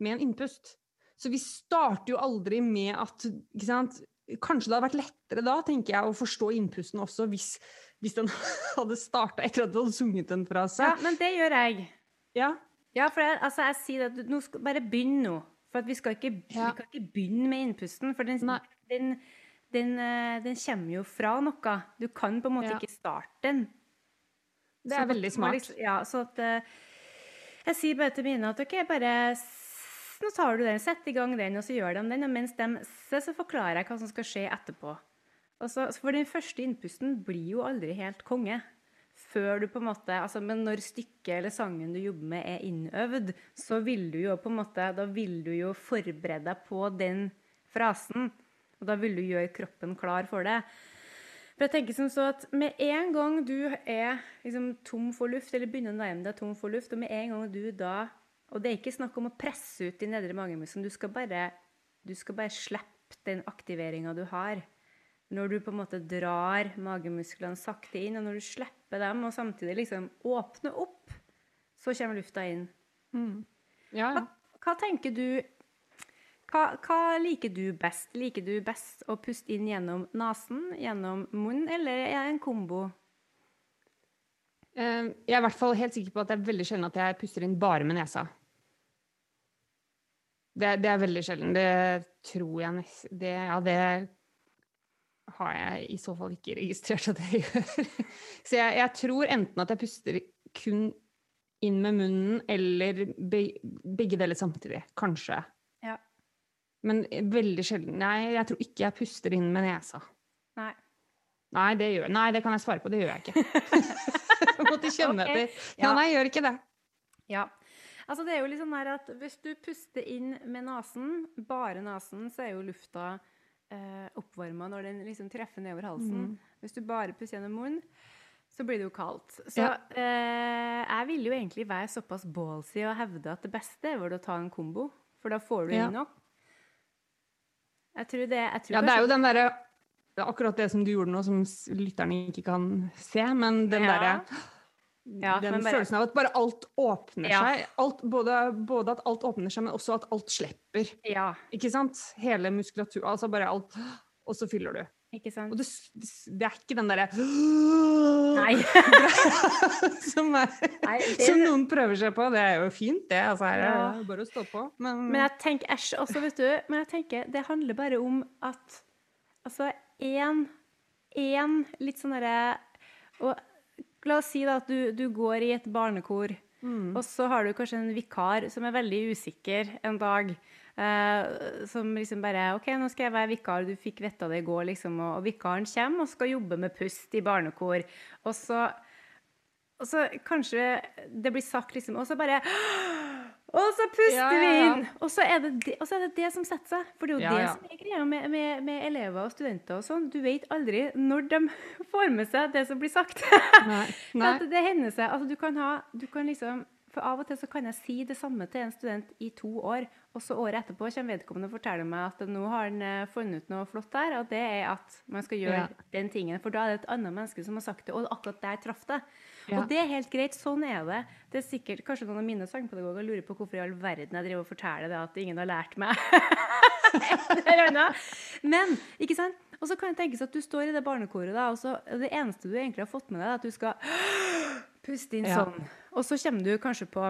med en innpust. Så vi starter jo aldri med at sant, Kanskje det hadde vært lettere da, tenker jeg, å forstå innpusten også, hvis, hvis den hadde starta etter at du hadde sunget den fra seg. Ja, men det gjør jeg. Ja. Ja, for jeg, altså, jeg sier at nå skal, bare begynn nå. For vi, skal ikke, Ja. vi kan ikke begynne med innpusten, for den, den, den, eh, den kommer jo fra noe. Du kan på en måte Ja. ikke starte den. Det Så er at veldig smart. Liksom, ja, så at eh, Jeg sier bare til mine at ok, bare s- Nå tar du den, setter i gang den, og så gjør de den. Og mens de ser, så forklarer jeg hva som skal skje etterpå. Så, for den første innpusten blir jo aldri helt konge. Før du på en måte, altså, Men når stykket eller sangen du jobber med, er innøvd, så vil du jo på en måte Da vil du jo forberede deg på den frasen. Og da vil du gjøre kroppen klar for det. For jeg tenker som så at Med en gang du er liksom tom for luft, eller begynner å nærme deg tom for luft, og med en gang du da Og det er ikke snakk om å presse ut de nedre magemusklene, du skal bare, du skal bare slippe den aktiveringa du har. Når du på en måte drar magemusklene sakte inn, og når du slipper dem, og samtidig liksom åpner opp, så kommer lufta inn. Ja, ja. Hva, hva tenker du hva, hva liker du best? Liker du best å puste inn gjennom nesen, gjennom munnen, eller er det en kombo? Eh, Jeg er i hvert fall helt sikker på at det er veldig sjelden at jeg puster inn bare med nesa. Det, det er veldig sjelden. Det tror jeg nesten det, Ja, det har jeg i så fall ikke registrert at jeg gjør. Så jeg, jeg tror enten at jeg puster kun inn med munnen, eller be, begge deler samtidig. Kanskje. Ja. Men veldig sjelden Nei, jeg tror ikke jeg puster inn med nesa. Nei. Nei, det gjør Nei, det kan jeg svare på. Det gjør jeg ikke. måtte kjenne okay. etter. Ja, nei, jeg gjør ikke det. Ja. Altså, det er jo litt sånn at hvis du puster inn med nesen, bare nesen, så er jo lufta eh, oppvarma når den liksom treffer nedover halsen. Hvis du bare puster gjennom munnen, så blir det jo kaldt. Så Ja. eh, jeg ville jo egentlig være såpass ballsy og hevde at det beste vel å ta en kombo, for da får du Ja. inn nok. Jeg tror det, jeg tror Ja, det er jo den derre det er Akkurat det som du gjorde nå, som lytterne ikke kan se, men den Ja. derre Ja, Den bare- følelsen av at bare alt åpner Ja. seg. Alt, både, både at alt åpner seg, men også at alt slipper. Ja, Ikke sant? Hele muskulatur, altså bare alt. Og så fyller du. ikke sant? Og det, det, er ikke den derre Nei. som, er, Nei, det- som noen prøver seg på. Det er jo fint, det. Altså, her er det bare å stå på. Men, Men jeg tenker æsj også, vet du. Men jeg tenker det handler bare om at altså én én litt sånn derre og La oss si da at du, du går i et barnekor, Mm. og så har du kanskje en vikar som er veldig usikker en dag. Eh, som liksom bare OK, nå skal jeg være vikar, du fikk vite det i går, liksom. Og, og vikaren kommer og skal jobbe med pust i barnekor. Og så og så kanskje det blir sagt liksom Og så bare Og så puster Ja, vi ja, vi inn! Og så, er det det, og så er det det som setter seg. For det er jo Ja, det ja. som er greia med, med, med elever og studenter og sånn. Du vet aldri når de får med seg det som blir sagt. Nei. Nei. At det hender seg Altså, du kan ha du kan liksom For av og til så kan jeg si det samme til en student i to år, og så året etterpå kommer vedkommende og forteller meg at nå har han eh, funnet ut noe flott der, og det er at man skal gjøre Ja. den tingen. For da er det et annet menneske som har sagt det, og akkurat der traff det. Ja. Og det er helt greit. Sånn er det. Det er sikkert Kanskje noen av mine sangpedagoger lurer på hvorfor i all verden jeg driver og forteller det at ingen har lært meg. Men, ikke sant? Og så kan det tenkes at du står i det barnekoret, da, og så det eneste du egentlig har fått med deg, er at du skal puste inn Ja. sånn. Og så kommer du kanskje på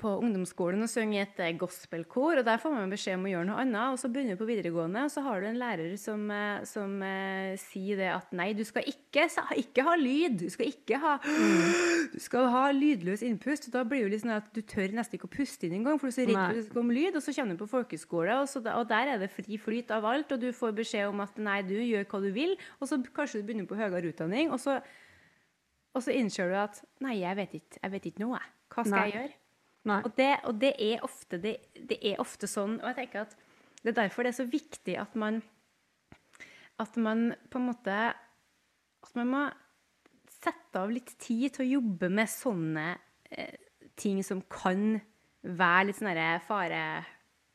på ungdomsskolen og synge i et eh, gospelkor, og der får man beskjed om å gjøre noe annet. Og så begynner du på videregående, og så har du en lærer som, eh, som eh, sier det at nei, du skal ikke, ikke ha lyd. Du skal ikke ha Du skal ha lydløs innpust. Og da blir det litt sånn at du tør nesten ikke å puste inn engang, for du er så redd for det skal komme lyd. Og så kommer du på folkeskole, og, så og der er det fri flyt av alt, og du får beskjed om at nei, du gjør hva du vil, og så kanskje du begynner på høyere utdanning, og så, og så innser du at nei, jeg vet ikke, jeg vet ikke noe. Hva skal Nei. jeg gjøre? Og det, og det, er ofte, det, det er ofte sånn, og jeg tenker at det er derfor det er så viktig at man at man på en måte at man må sette av litt tid til å jobbe med sånne eh, ting som kan være litt sånn faremoment,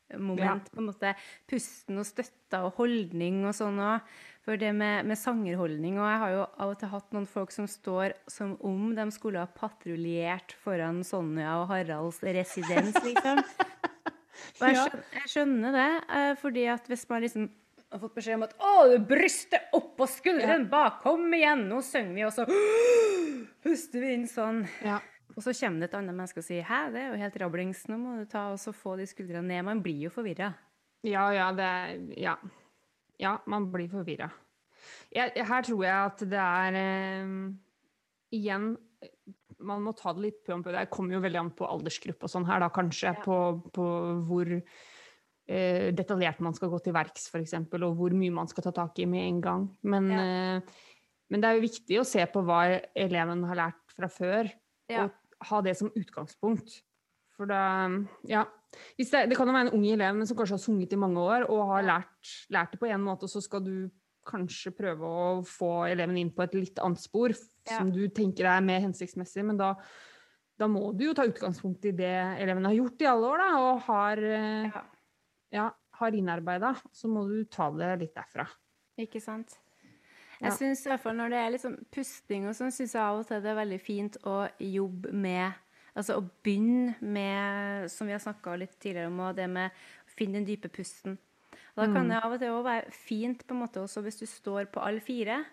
faremoment. På en måte pusten og støtta og holdning og sånn òg. For det med, med sangerholdning Og jeg har jo av og til hatt noen folk som står som om de skulle ha patruljert foran Sonja og Haralds residens, liksom. Og jeg skjønner, jeg skjønner det, eh, fordi at hvis man liksom har fått beskjed om at 'Å, du brystet opp på skulderen bak, kom igjen, nå synger vi', og så puster vi inn sånn. Ja. Og så kommer det et annet menneske og sier 'Hæ, det er jo helt rablings, nå må du ta og så få de skuldrene ned'. Man blir jo forvirra. Ja, ja, det er Ja. Ja, man blir forvirra. Her tror jeg at det er eh, Igjen, man må ta det litt pø. Det kommer jo veldig an på aldersgruppe og sånn her, da kanskje. Ja. På, på hvor eh, detaljert man skal gå til verks, f.eks., og hvor mye man skal ta tak i med en gang. Men, Ja. eh, men det er jo viktig å se på hva eleven har lært fra før, Ja. og ha det som utgangspunkt. For da Ja. Det, det kan jo være en ung elev men som kanskje har sunget i mange år og har lært, lært det på en måte, og så skal du kanskje prøve å få eleven inn på et litt annet spor Ja. som du tenker er mer hensiktsmessig, men da, da må du jo ta utgangspunkt i det eleven har gjort i alle år, da, og har, Ja. ja, har innarbeida. Så må du ta det litt derfra. Ikke sant? Ja. Jeg synes i hvert fall Når det er liksom pusting og sånn, syns jeg av og til det er veldig fint å jobbe med Altså å begynne med, som vi har snakka litt tidligere om, det med å finne den dype pusten. Og da kan Mm. det av og til også være fint på en måte også hvis du står på alle fire.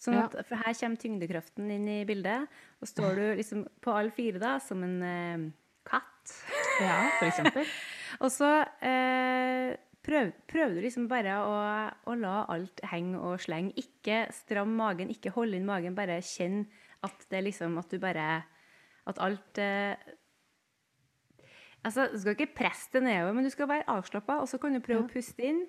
Sånn Ja. at, For her kommer tyngdekraften inn i bildet. Og står du liksom på alle fire da, som en eh, katt. Ja, for eksempel. Og så eh, prøv, prøver du liksom bare å, å la alt henge og slenge. Ikke stram magen, ikke holde inn magen. Bare kjenn at det liksom At du bare At alt eh, Altså, du skal ikke presse det nedover, men du skal være avslappa, og så kan du prøve Ja. å puste inn.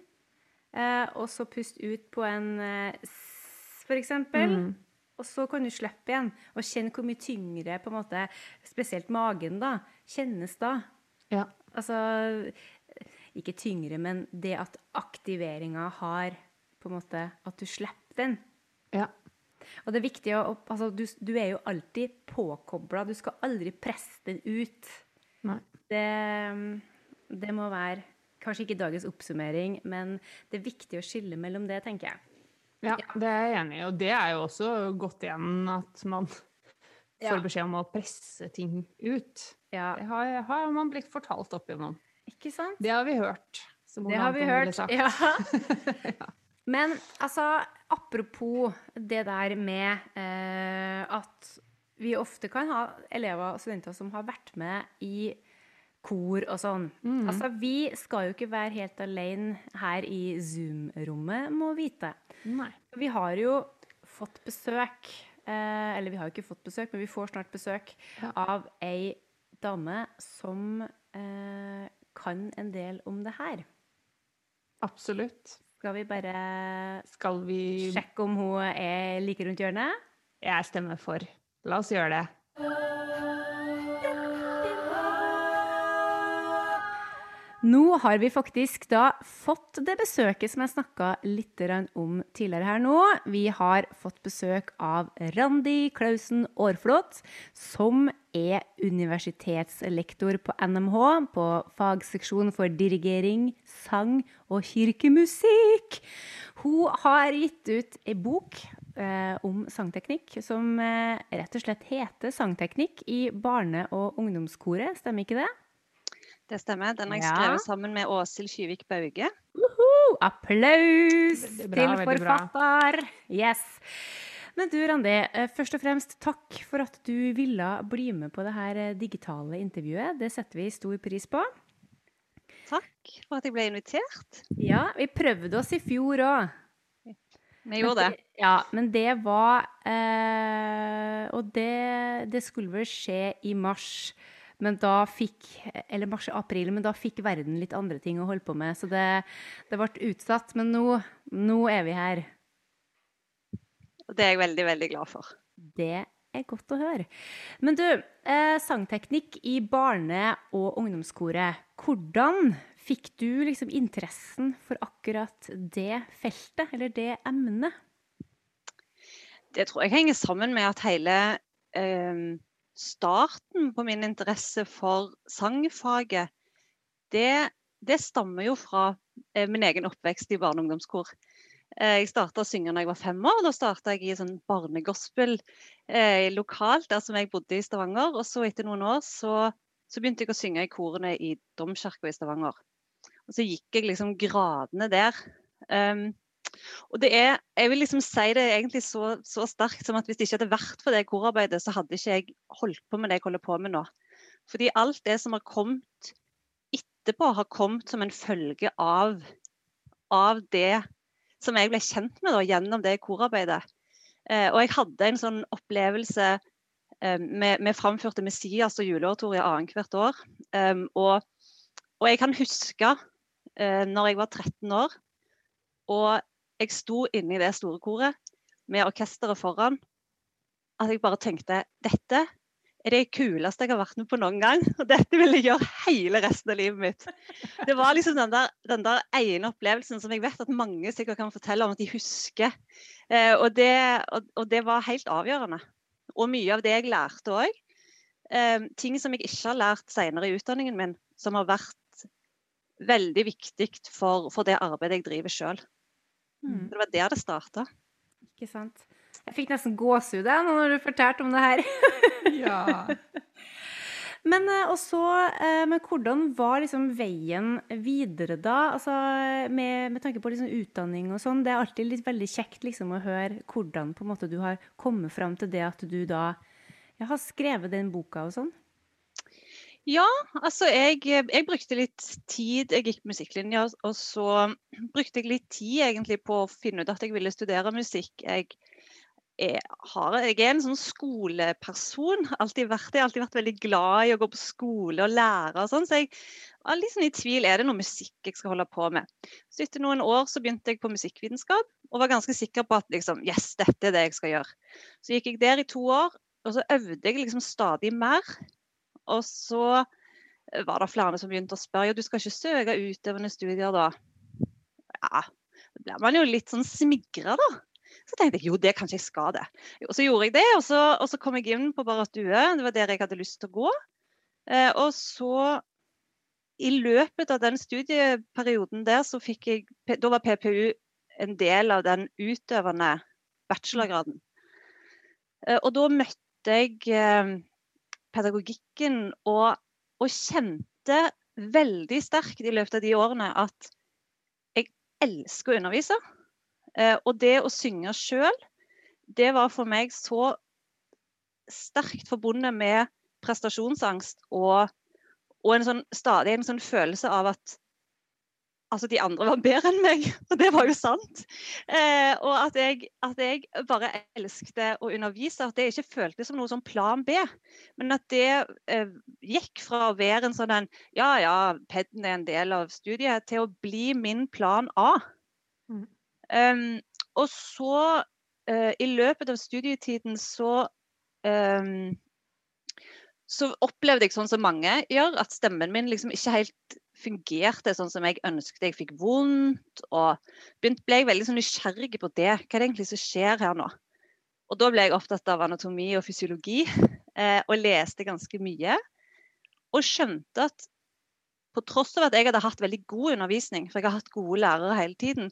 Eh, og så puste ut på en eh, S, for eksempel. Mm. Og så kan du slippe igjen, og kjenne hvor mye tyngre, på en måte, spesielt magen, da, kjennes da. Ja. Altså Ikke tyngre, men det at aktiveringa har på en måte At du slipper den. ja. Og det er viktig å altså, du, du er jo alltid påkobla. Du skal aldri presse den ut. Det, det må være Kanskje ikke dagens oppsummering, men det er viktig å skille mellom det, tenker jeg. Ja, det er jeg enig i. Og det er jo også godt igjen at man Ja. får beskjed om å presse ting ut. Ja, Det har, har man blitt fortalt opp igjennom. ikke sant? Det har vi hørt. Det har vi hørt. Ja. Men altså, apropos det der med eh, at vi ofte kan ha elever og studenter som har vært med i kor og sånn. Mm. Altså, vi skal jo ikke være helt alene her i Zoom-rommet, må vite. Nei. Vi har jo fått besøk, eh, eller vi har jo ikke fått besøk, men vi får snart besøk Ja. av ei dame som eh, kan en del om det her. Absolutt. Skal vi bare Skal vi sjekke om hun er like rundt hjørnet? Jeg stemmer for. La oss gjøre det. Nå har vi faktisk da fått det besøket som jeg snakka litt om tidligere her nå. Vi har fått besøk av Randi Klausen Aarflot, som er universitetslektor på NMH på fagseksjon for dirigering, sang og kirkemusikk. Hun har gitt ut ei bok eh, om sangteknikk som eh, rett og slett heter 'Sangteknikk i barne- og ungdomskoret'. Stemmer ikke det? Det stemmer. Den har jeg Ja. skrevet sammen med Åshild Skyvik Bauge. Woohoo! Applaus bra, til forfatter! Yes. Men du, Randi, eh, først og fremst takk for at du ville bli med på det her eh, digitale intervjuet. Det setter vi stor pris på. Takk for at jeg ble invitert. Ja, vi prøvde oss i fjor òg. Vi gjorde det. Ja, men det var eh, Og det, det skulle vel skje i mars. Men da fikk Eller mars-april, men da fikk verden litt andre ting å holde på med. Så det, det ble utsatt. Men nå, nå er vi her. Og det er jeg veldig, veldig glad for. Det er godt å høre. Men du, eh, sangteknikk i barne- og ungdomskoret. Hvordan fikk du liksom interessen for akkurat det feltet, eller det emnet? Det tror jeg henger sammen med at hele eh, starten på min interesse for sangfaget, det, det stammer jo fra eh, min egen oppvekst i barne- og ungdomskor. Eh, jeg starta å synge da jeg var fem år. Da starta jeg i sånn barnegospel eh, lokalt der som jeg bodde i Stavanger. Og så etter noen år så, så begynte jeg å synge i korene i Domkirka i Stavanger. Og så gikk jeg liksom gradene der. Um, og det er, jeg vil liksom si det egentlig så, så sterkt som at hvis det ikke hadde vært for det korarbeidet, så hadde ikke jeg holdt på med det jeg holder på med nå. Fordi alt det som har kommet etterpå, har kommet som en følge av, av det som jeg ble kjent med da, gjennom det korarbeidet. Eh, og jeg hadde en sånn opplevelse eh, med, med framførte Messias og juleoratorier annethvert år. Um, og, og jeg kan huske eh, når jeg var 13 år, og jeg sto inne i det store koret med orkesteret foran, at jeg bare tenkte dette er det kuleste jeg har vært med på noen gang. Og dette vil jeg gjøre hele resten av livet mitt. Det var liksom den der, den der ene opplevelsen som jeg vet at mange sikkert kan fortelle om at de husker. Eh, og, det, og, og, det, var helt avgjørende. Og mye av det jeg lærte òg. Eh, ting som jeg ikke har lært senere i utdanningen min, som har vært veldig viktig for, for det arbeidet jeg driver sjøl. Mm. Det var der det starta. Ikke sant? Jeg fikk nesten gåsehud når du fortalte om det her. Ja. Men, eh, og så, eh, men hvordan var liksom veien videre da? Altså, med, med tanke på liksom utdanning og sånn. Det er alltid litt veldig kjekt liksom, å høre hvordan måte, du har kommet fram til det at du da ja, har skrevet den boka og sånn. Ja, altså jeg, jeg, brukte litt tid Jeg gikk musikklinja, og så brukte jeg litt tid egentlig på å finne ut at jeg ville studere musikk. Jeg, har, jeg er en sånn skoleperson. Alltid vært det. Alltid vært veldig glad i å gå på skole og lære og sånn. Så jeg var litt sånn i tvil er det noe musikk jeg skal holde på med. Så etter noen år så begynte jeg på musikkvitenskap og var ganske sikker på at liksom, yes, dette er det jeg skal gjøre. Så gikk jeg der i to år, og så øvde jeg liksom stadig mer. Og så var det flere som begynte å spørre ja, du skal ikke søke utøvende studier da. Ja, da blir man jo litt sånn smigra, da. Så tenkte jeg jo, det kanskje jeg skal det. Og så gjorde jeg det, og så, og så kom jeg inn på Barrat Due. Det var der jeg hadde lyst til å gå. Eh, og så i løpet av den studieperioden der, så fikk jeg Da var PPU en del av den utøvende bachelorgraden. Eh, og da møtte jeg eh, pedagogikken og, og kjente veldig sterkt i løpet av de årene at jeg elsker å undervise. Eh, og det å synge sjøl, det var for meg så sterkt forbundet med prestasjonsangst og, og en sånn, stadig en sånn følelse av at altså de andre var bedre enn meg, og det var jo sant. Eh, og at jeg, at jeg, bare elsket å undervise. At det ikke føltes som noe sånn plan B. Men at det eh, gikk fra å være en sånn en Ja ja, PED-en er en del av studiet, til å bli min plan A. Mm. Um, og så, uh, i løpet av studietiden, så um, så opplevde jeg sånn som mange gjør, at stemmen min liksom ikke helt fungerte sånn som jeg ønsket. Jeg fikk vondt, og begynte, ble jeg veldig sånn nysgjerrig på det. Hva er det egentlig som skjer her nå? Og da ble jeg opptatt av anatomi og fysiologi, uh, og leste ganske mye. Og skjønte at på tross av at jeg hadde hatt veldig god undervisning, for jeg har hatt gode lærere hele tiden,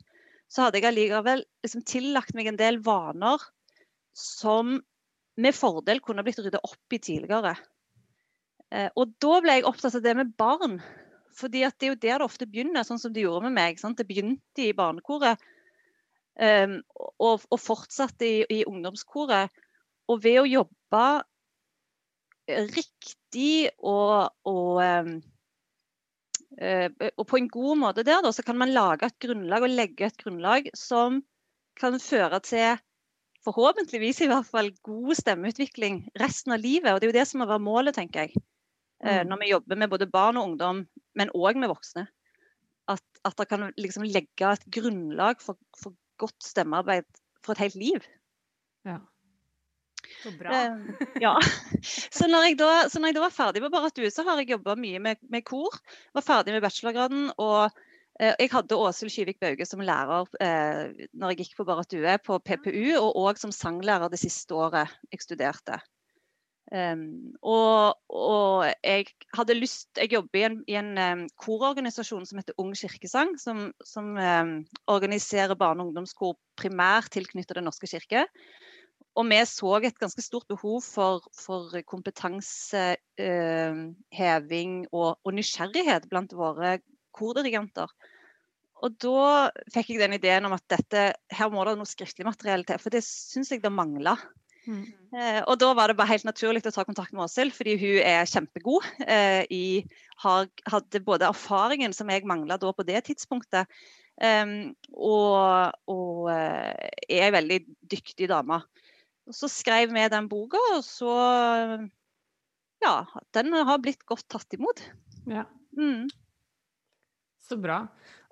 så hadde jeg allikevel liksom tillagt meg en del vaner som med fordel kunne blitt ryddet opp i tidligere. Eh, og da ble jeg opptatt av det med barn. fordi det er jo der det ofte begynner, sånn som det gjorde med meg. Sant? Det begynte i barnekoret um, og, og, fortsatte i, i, ungdomskoret. Og ved å jobbe riktig og, og um, og på en god måte der da, så kan man lage et grunnlag og legge et grunnlag som kan føre til forhåpentligvis i hvert fall god stemmeutvikling resten av livet. Og det er jo det som må være målet, tenker jeg. Eh, mm. Når vi jobber med både barn og ungdom, men òg med voksne. At, at det kan liksom legge et grunnlag for, for godt stemmearbeid for et helt liv. Ja. Så bra. Uh, ja. Så når, da, så når, jeg da, var ferdig på Barrat så har jeg jobba mye med, med, kor. Var ferdig med bachelorgraden. og uh, jeg hadde Åshild Kyvik Bauge som lærer uh, når jeg gikk på Barrat på PPU, og òg som sanglærer det siste året jeg studerte. Um, og, og, jeg hadde lyst Jeg jobber i en, i en um, kororganisasjon som heter Ung kirkesang, som, som um, organiserer barne- og ungdomskor primært tilknyttet Den norske kirke. Og vi så et ganske stort behov for, for kompetanseheving eh, og, og, nysgjerrighet blant våre kordirigenter. Og da fikk jeg den ideen om at dette, her må det noe skriftlig materiell til, for det syns jeg det mangla. Mm. Eh, og da var det bare helt naturlig å ta kontakt med Åshild, fordi hun er kjempegod. Eh, i, har, hadde både erfaringen som jeg mangla på det tidspunktet, um, og, og eh, er ei veldig dyktig dame. Og så skrev vi den boka, og så Ja, den har blitt godt tatt imot. Ja. Mm. Så bra.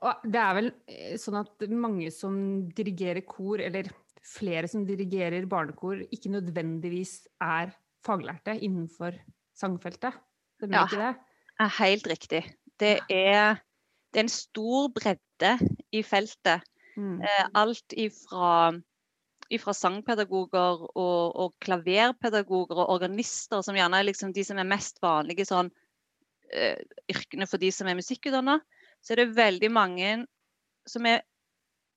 Og det er vel eh, sånn at mange som dirigerer kor, eller flere som dirigerer barnekor, ikke nødvendigvis er faglærte innenfor sangfeltet? Det ja, ikke det? er helt riktig. Det er, det er en stor bredde i feltet. Mm. Eh, alt ifra fra sangpedagoger og, og, klaverpedagoger og organister, som gjerne er liksom de som er mest vanlige sånn, uh, yrkene for de som er musikkutdanna, så er det veldig mange som er,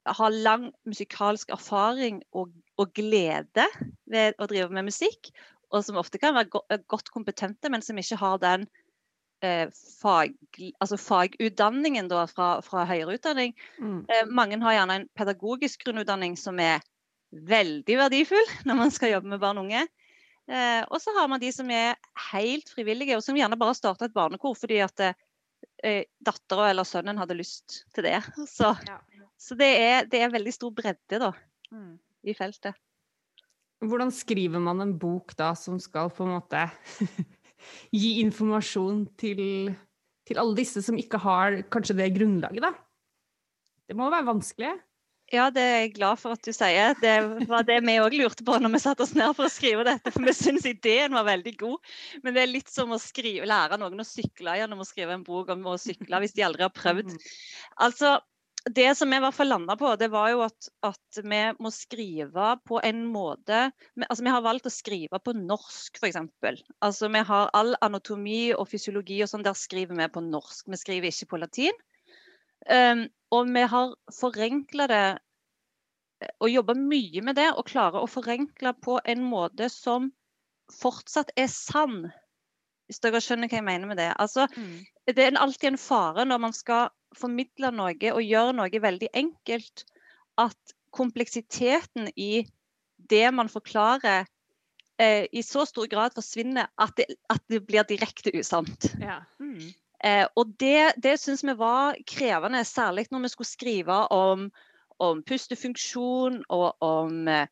har lang musikalsk erfaring og, og, glede ved å drive med musikk, og som ofte kan være go godt kompetente, men som ikke har den Eh, fag, altså fagutdanningen da, fra, fra høyere utdanning. Mm. Eh, mange har gjerne en pedagogisk grunnutdanning som er veldig verdifull når man skal jobbe med barn og unge. Eh, og så har man de som er helt frivillige, og som gjerne bare starter et barnekor fordi at eh, dattera eller sønnen hadde lyst til det. Så, ja. så det, er, det, er, veldig stor bredde da, mm. i feltet. hvordan skriver man en bok da som skal på en måte gi informasjon til, til alle disse som ikke har kanskje det grunnlaget, da? Det må være vanskelig? Ja, det er jeg glad for at du sier. Det var det vi òg lurte på når vi satte oss ned for å skrive dette. For vi syns ideen var veldig god. Men det er litt som å skrive, lære noen å sykle gjennom å skrive en bok om å sykle hvis de aldri har prøvd. Mm. Altså, det som vi i hvert fall landa på, det var jo at, at, vi må skrive på en måte altså Vi har valgt å skrive på norsk, f.eks. Altså, vi har all anatomi og fysiologi og sånn, der skriver vi på norsk. Vi skriver ikke på latin. Um, og vi har forenkla det og jobba mye med det og klarer å forenkle på en måte som fortsatt er sann. Hvis dere skjønner hva jeg mener med det. Altså, mm. Det er alltid en fare når man skal formidle noe og gjøre noe veldig enkelt, at kompleksiteten i det man forklarer, eh, i så stor grad forsvinner at det, at det blir direkte usant. Ja. Mm. Eh, og det, det syns vi var krevende, særlig når vi skulle skrive om, om pustefunksjon og om eh,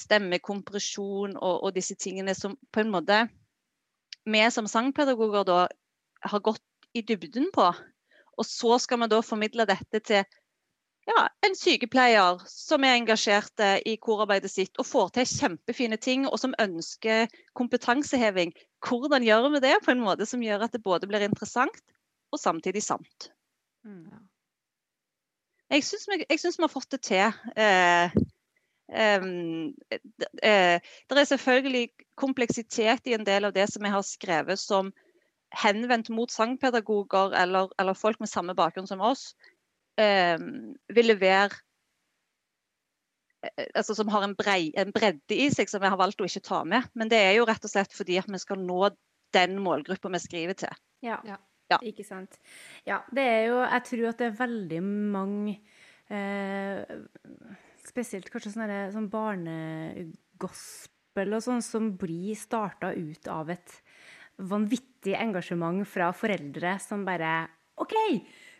stemmekompresjon og, og, disse tingene som på en måte vi som sangpedagoger da har gått i dybden på. Og så skal vi da formidle dette til ja, en sykepleier som er engasjert i korarbeidet sitt og får til kjempefine ting, og som ønsker kompetanseheving. Hvordan gjør vi det på en måte som gjør at det både blir interessant og samtidig sant? Mm. Jeg syns vi, vi, har fått det til. Eh, eh, eh, det er selvfølgelig kompleksitet i en del av det som jeg har skrevet som henvendt mot sangpedagoger eller, eller folk med samme bakgrunn som oss eh, ville være eh, altså som har en, brei, en, bredde i seg som vi har valgt å ikke ta med. Men det er jo rett og slett fordi at vi skal nå den målgruppa vi skriver til. Ja. ja. Ja. Ikke sant. Ja, det er jo Jeg tror at det er veldig mange eh, Spesielt kanskje sånne, sånn barnegospel og sånn som blir starta ut av et vanvittig engasjement fra foreldre som bare OK,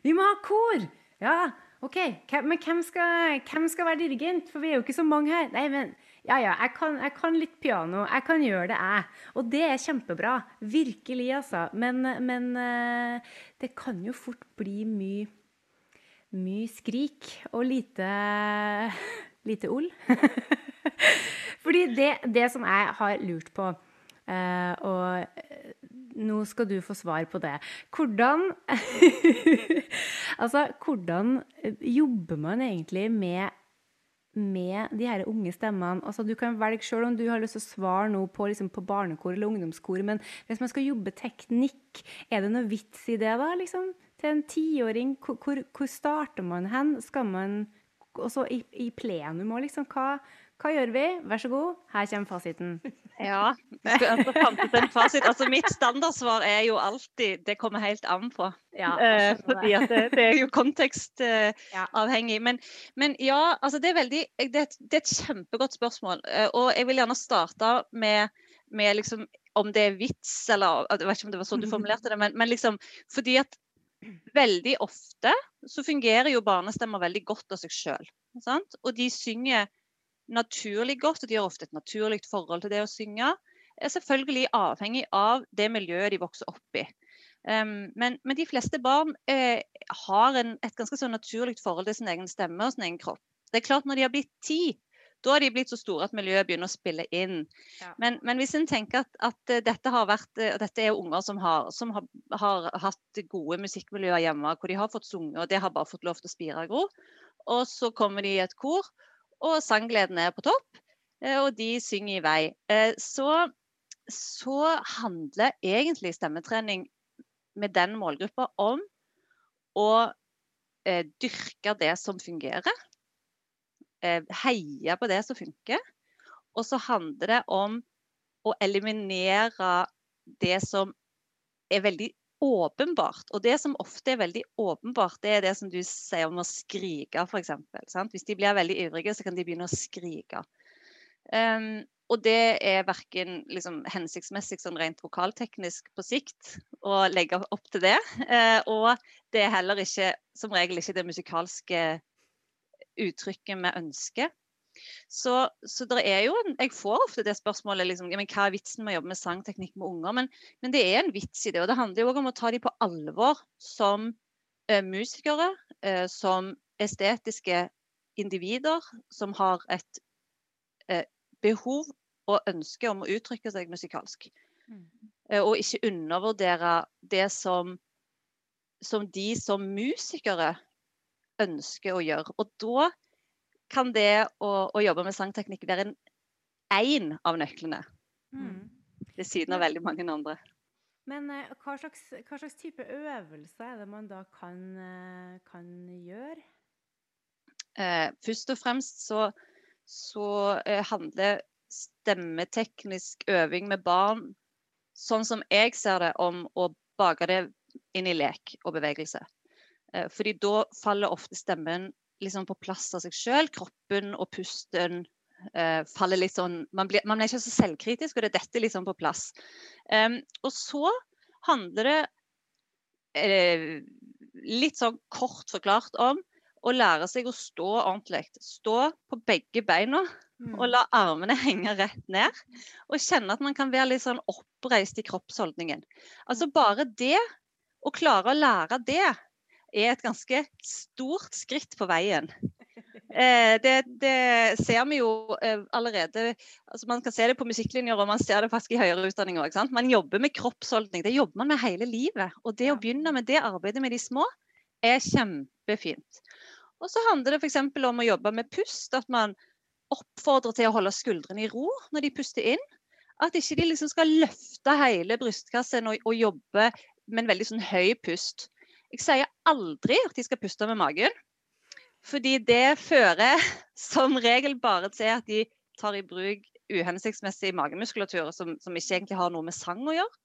vi må ha kor! Ja, OK, men hvem skal, hvem skal, være dirigent? For vi er jo ikke så mange her. Nei, men ja, ja, jeg kan, jeg kan litt piano. Jeg kan gjøre det, jeg. Og det er kjempebra. Virkelig, altså. Men, men eh, det kan jo fort bli mye, mye skrik og lite, lite ull. Fordi det, det, som jeg har lurt på, uh, og nå skal du få svar på det. Hvordan Altså, hvordan jobber man egentlig med med de her unge stemmene. Altså, du kan velge sjøl om du har lyst til å svare noe på, liksom, på barnekor eller ungdomskor, men hvis man skal jobbe teknikk, er det noe vits i det, da? Liksom? Til en tiåring, hvor, hvor, starter man hen? Skal man også i, i plenum òg, liksom? Hva, hva gjør vi? Vær så god, her kommer fasiten. Ja, altså, en fasit. Altså, mitt standardsvar er jo alltid 'det kommer helt an på'. Ja, eh, fordi det, det, er jo kontekstavhengig. Eh, men, men, ja, altså det er, veldig, det, det er et kjempegodt spørsmål. Eh, og jeg vil gjerne starte med, med liksom, om det er vits, eller jeg vet ikke om det var sånn du formulerte det, men, men liksom fordi at veldig ofte så fungerer jo barnestemmer veldig godt av seg sjøl. Og de synger naturlig godt, og de har ofte et naturlig forhold til det å synge. Er selvfølgelig avhengig av det miljøet de vokser opp i. Um, men, men, de fleste barn eh, har en, et ganske så naturlig forhold til sin egen stemme og sin egen kropp. Det er klart Når de har blitt ti, da har de blitt så store at miljøet begynner å spille inn. Ja. Men, men, hvis en tenker at, at, dette har vært, eh, dette er unger som, har, som har, har, hatt gode musikkmiljøer hjemme, hvor de har fått sunget, og det har bare fått lov til å spire og gro, og så kommer de i et kor, og sanggleden er på topp, eh, og de synger i vei. Eh, så, så handler egentlig stemmetrening med den målgruppa om å eh, dyrke det som fungerer. heie på det som funker. Og så handler det om å eliminere det som er veldig åpenbart. Og det som ofte er veldig åpenbart, det er det som du sier om å skrike, f.eks. Hvis de blir veldig ivrige, så kan de begynne å skrike. Um, og det er verken liksom, hensiktsmessig sånn rent vokalteknisk på sikt å legge opp til det. Uh, og det er heller ikke som regel ikke det musikalske uttrykket vi ønsker. Så, så er jo en, jeg får ofte det spørsmålet liksom, men hva er vitsen med å jobbe med sangteknikk med unger. Men, men det er en vits i det. Og det handler jo òg om å ta dem på alvor som eh, musikere, eh, som estetiske individer som har et eh, behov og ønske om å uttrykke seg musikalsk. Mm. Eh, og ikke undervurdere det som, som de som musikere ønsker å gjøre. Og da kan det å, å jobbe med sangteknikk være en én av nøklene. Mm. Ved siden av veldig mange andre. Men eh, hva, slags, hva slags type øvelser er det man da kan, eh, kan gjøre? Eh, først og fremst så, så eh, handler stemmeteknisk øving med barn, sånn som jeg ser det, om å bake det inn i lek og bevegelse. Eh, fordi da faller ofte stemmen liksom på plass av seg sjøl. Kroppen og pusten eh, faller litt sånn man, blir, man er ikke så selvkritisk, og det detter liksom på plass. Um, og så handler det eh, litt sånn kort forklart om å lære seg å stå ordentlig. Stå på begge beina Mm. og la armene henge rett ned. Og kjenne at man kan være litt sånn oppreist i kroppsholdningen. Altså bare det, å klare å lære det, er et ganske stort skritt på veien. Eh, det, det ser vi jo eh, allerede altså Man kan se det på musikklinjer, og man ser det faktisk i høyere utdanning òg. Man jobber med kroppsholdning. Det jobber man med hele livet. Og det å begynne med det arbeidet med de små, er kjempefint. Og så handler det f.eks. om å jobbe med pust. At man oppfordrer til å holde skuldrene i ro når de puster inn. At ikke de liksom skal løfte hele brystkassen og, og jobbe med en veldig sånn høy pust. Jeg sier aldri at de skal puste med magen. Fordi det fører som regel bare til at de tar i bruk uhensiktsmessig magemuskulatur som, som ikke egentlig har noe med sang å gjøre.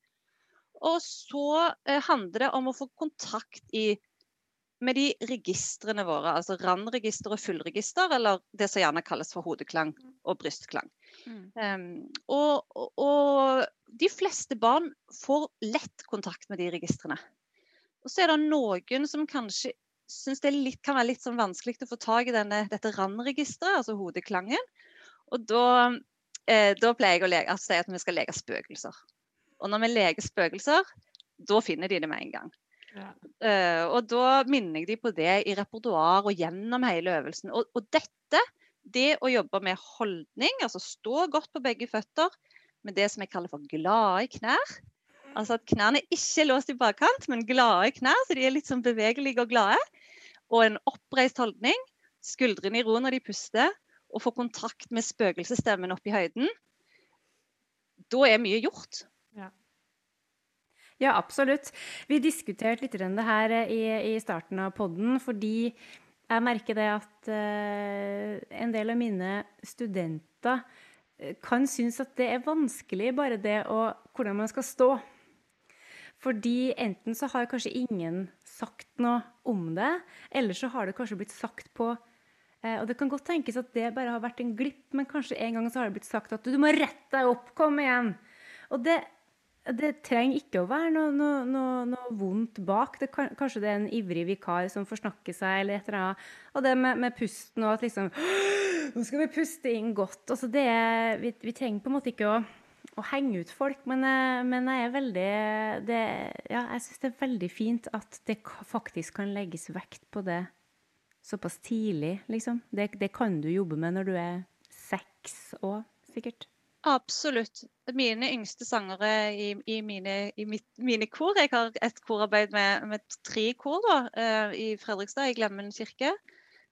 Og så eh, handler det om å få kontakt i, med de registrene våre, altså randregister og fullregister, eller det som gjerne kalles for hodeklang og brystklang. Mm. Um, og, og, og de fleste barn får lett kontakt med de registrene. Og så er det noen som kanskje syns det litt, kan være litt sånn vanskelig å få tak i denne, dette randregisteret, altså hodeklangen. Og da, eh, da pleier jeg å leke, altså, si at vi skal leke spøkelser. Og når vi leker spøkelser, da finner de det med en gang. Ja. Uh, og da minner jeg de på det i repertoar og gjennom hele øvelsen. Og, og dette, det å jobbe med holdning, altså stå godt på begge føtter, med det som jeg kaller for glade knær. Altså at knærne ikke er låst i bakkant, men glade knær, så de er litt sånn bevegelige og glade. Og en oppreist holdning, skuldrene i ro når de puster, og få kontakt med spøkelsesstemmen oppe i høyden. Da er mye gjort. Ja, absolutt. Vi diskuterte litt det her eh, i, i starten av podden, fordi jeg merker det at eh, en del av mine studenter eh, kan synes at det er vanskelig bare det å hvordan man skal stå. Fordi enten så har kanskje ingen sagt noe om det, eller så har det kanskje blitt sagt på eh, Og det kan godt tenkes at det bare har vært en glipp, men kanskje en gang så har det blitt sagt at du må rette deg opp, kom igjen. Og det, det trenger ikke å være noe, noe, noe, noe vondt bak. Det kan, kanskje det er en ivrig vikar som forsnakker seg, eller et eller annet. Og det med, med pusten og at liksom Nå skal vi puste inn godt. Altså det vi, vi trenger på en måte ikke å, å henge ut folk, men, eh, men jeg er veldig det, Ja, jeg syns det er veldig fint at det faktisk kan legges vekt på det såpass tidlig, liksom. Det, det kan du jobbe med når du er seks år, sikkert. Absolutt. Mine yngste sangere i, i, mine, i mitt, mine kor Jeg har et korarbeid med, med tre kor da, eh, i Fredrikstad, i Glemmen kirke.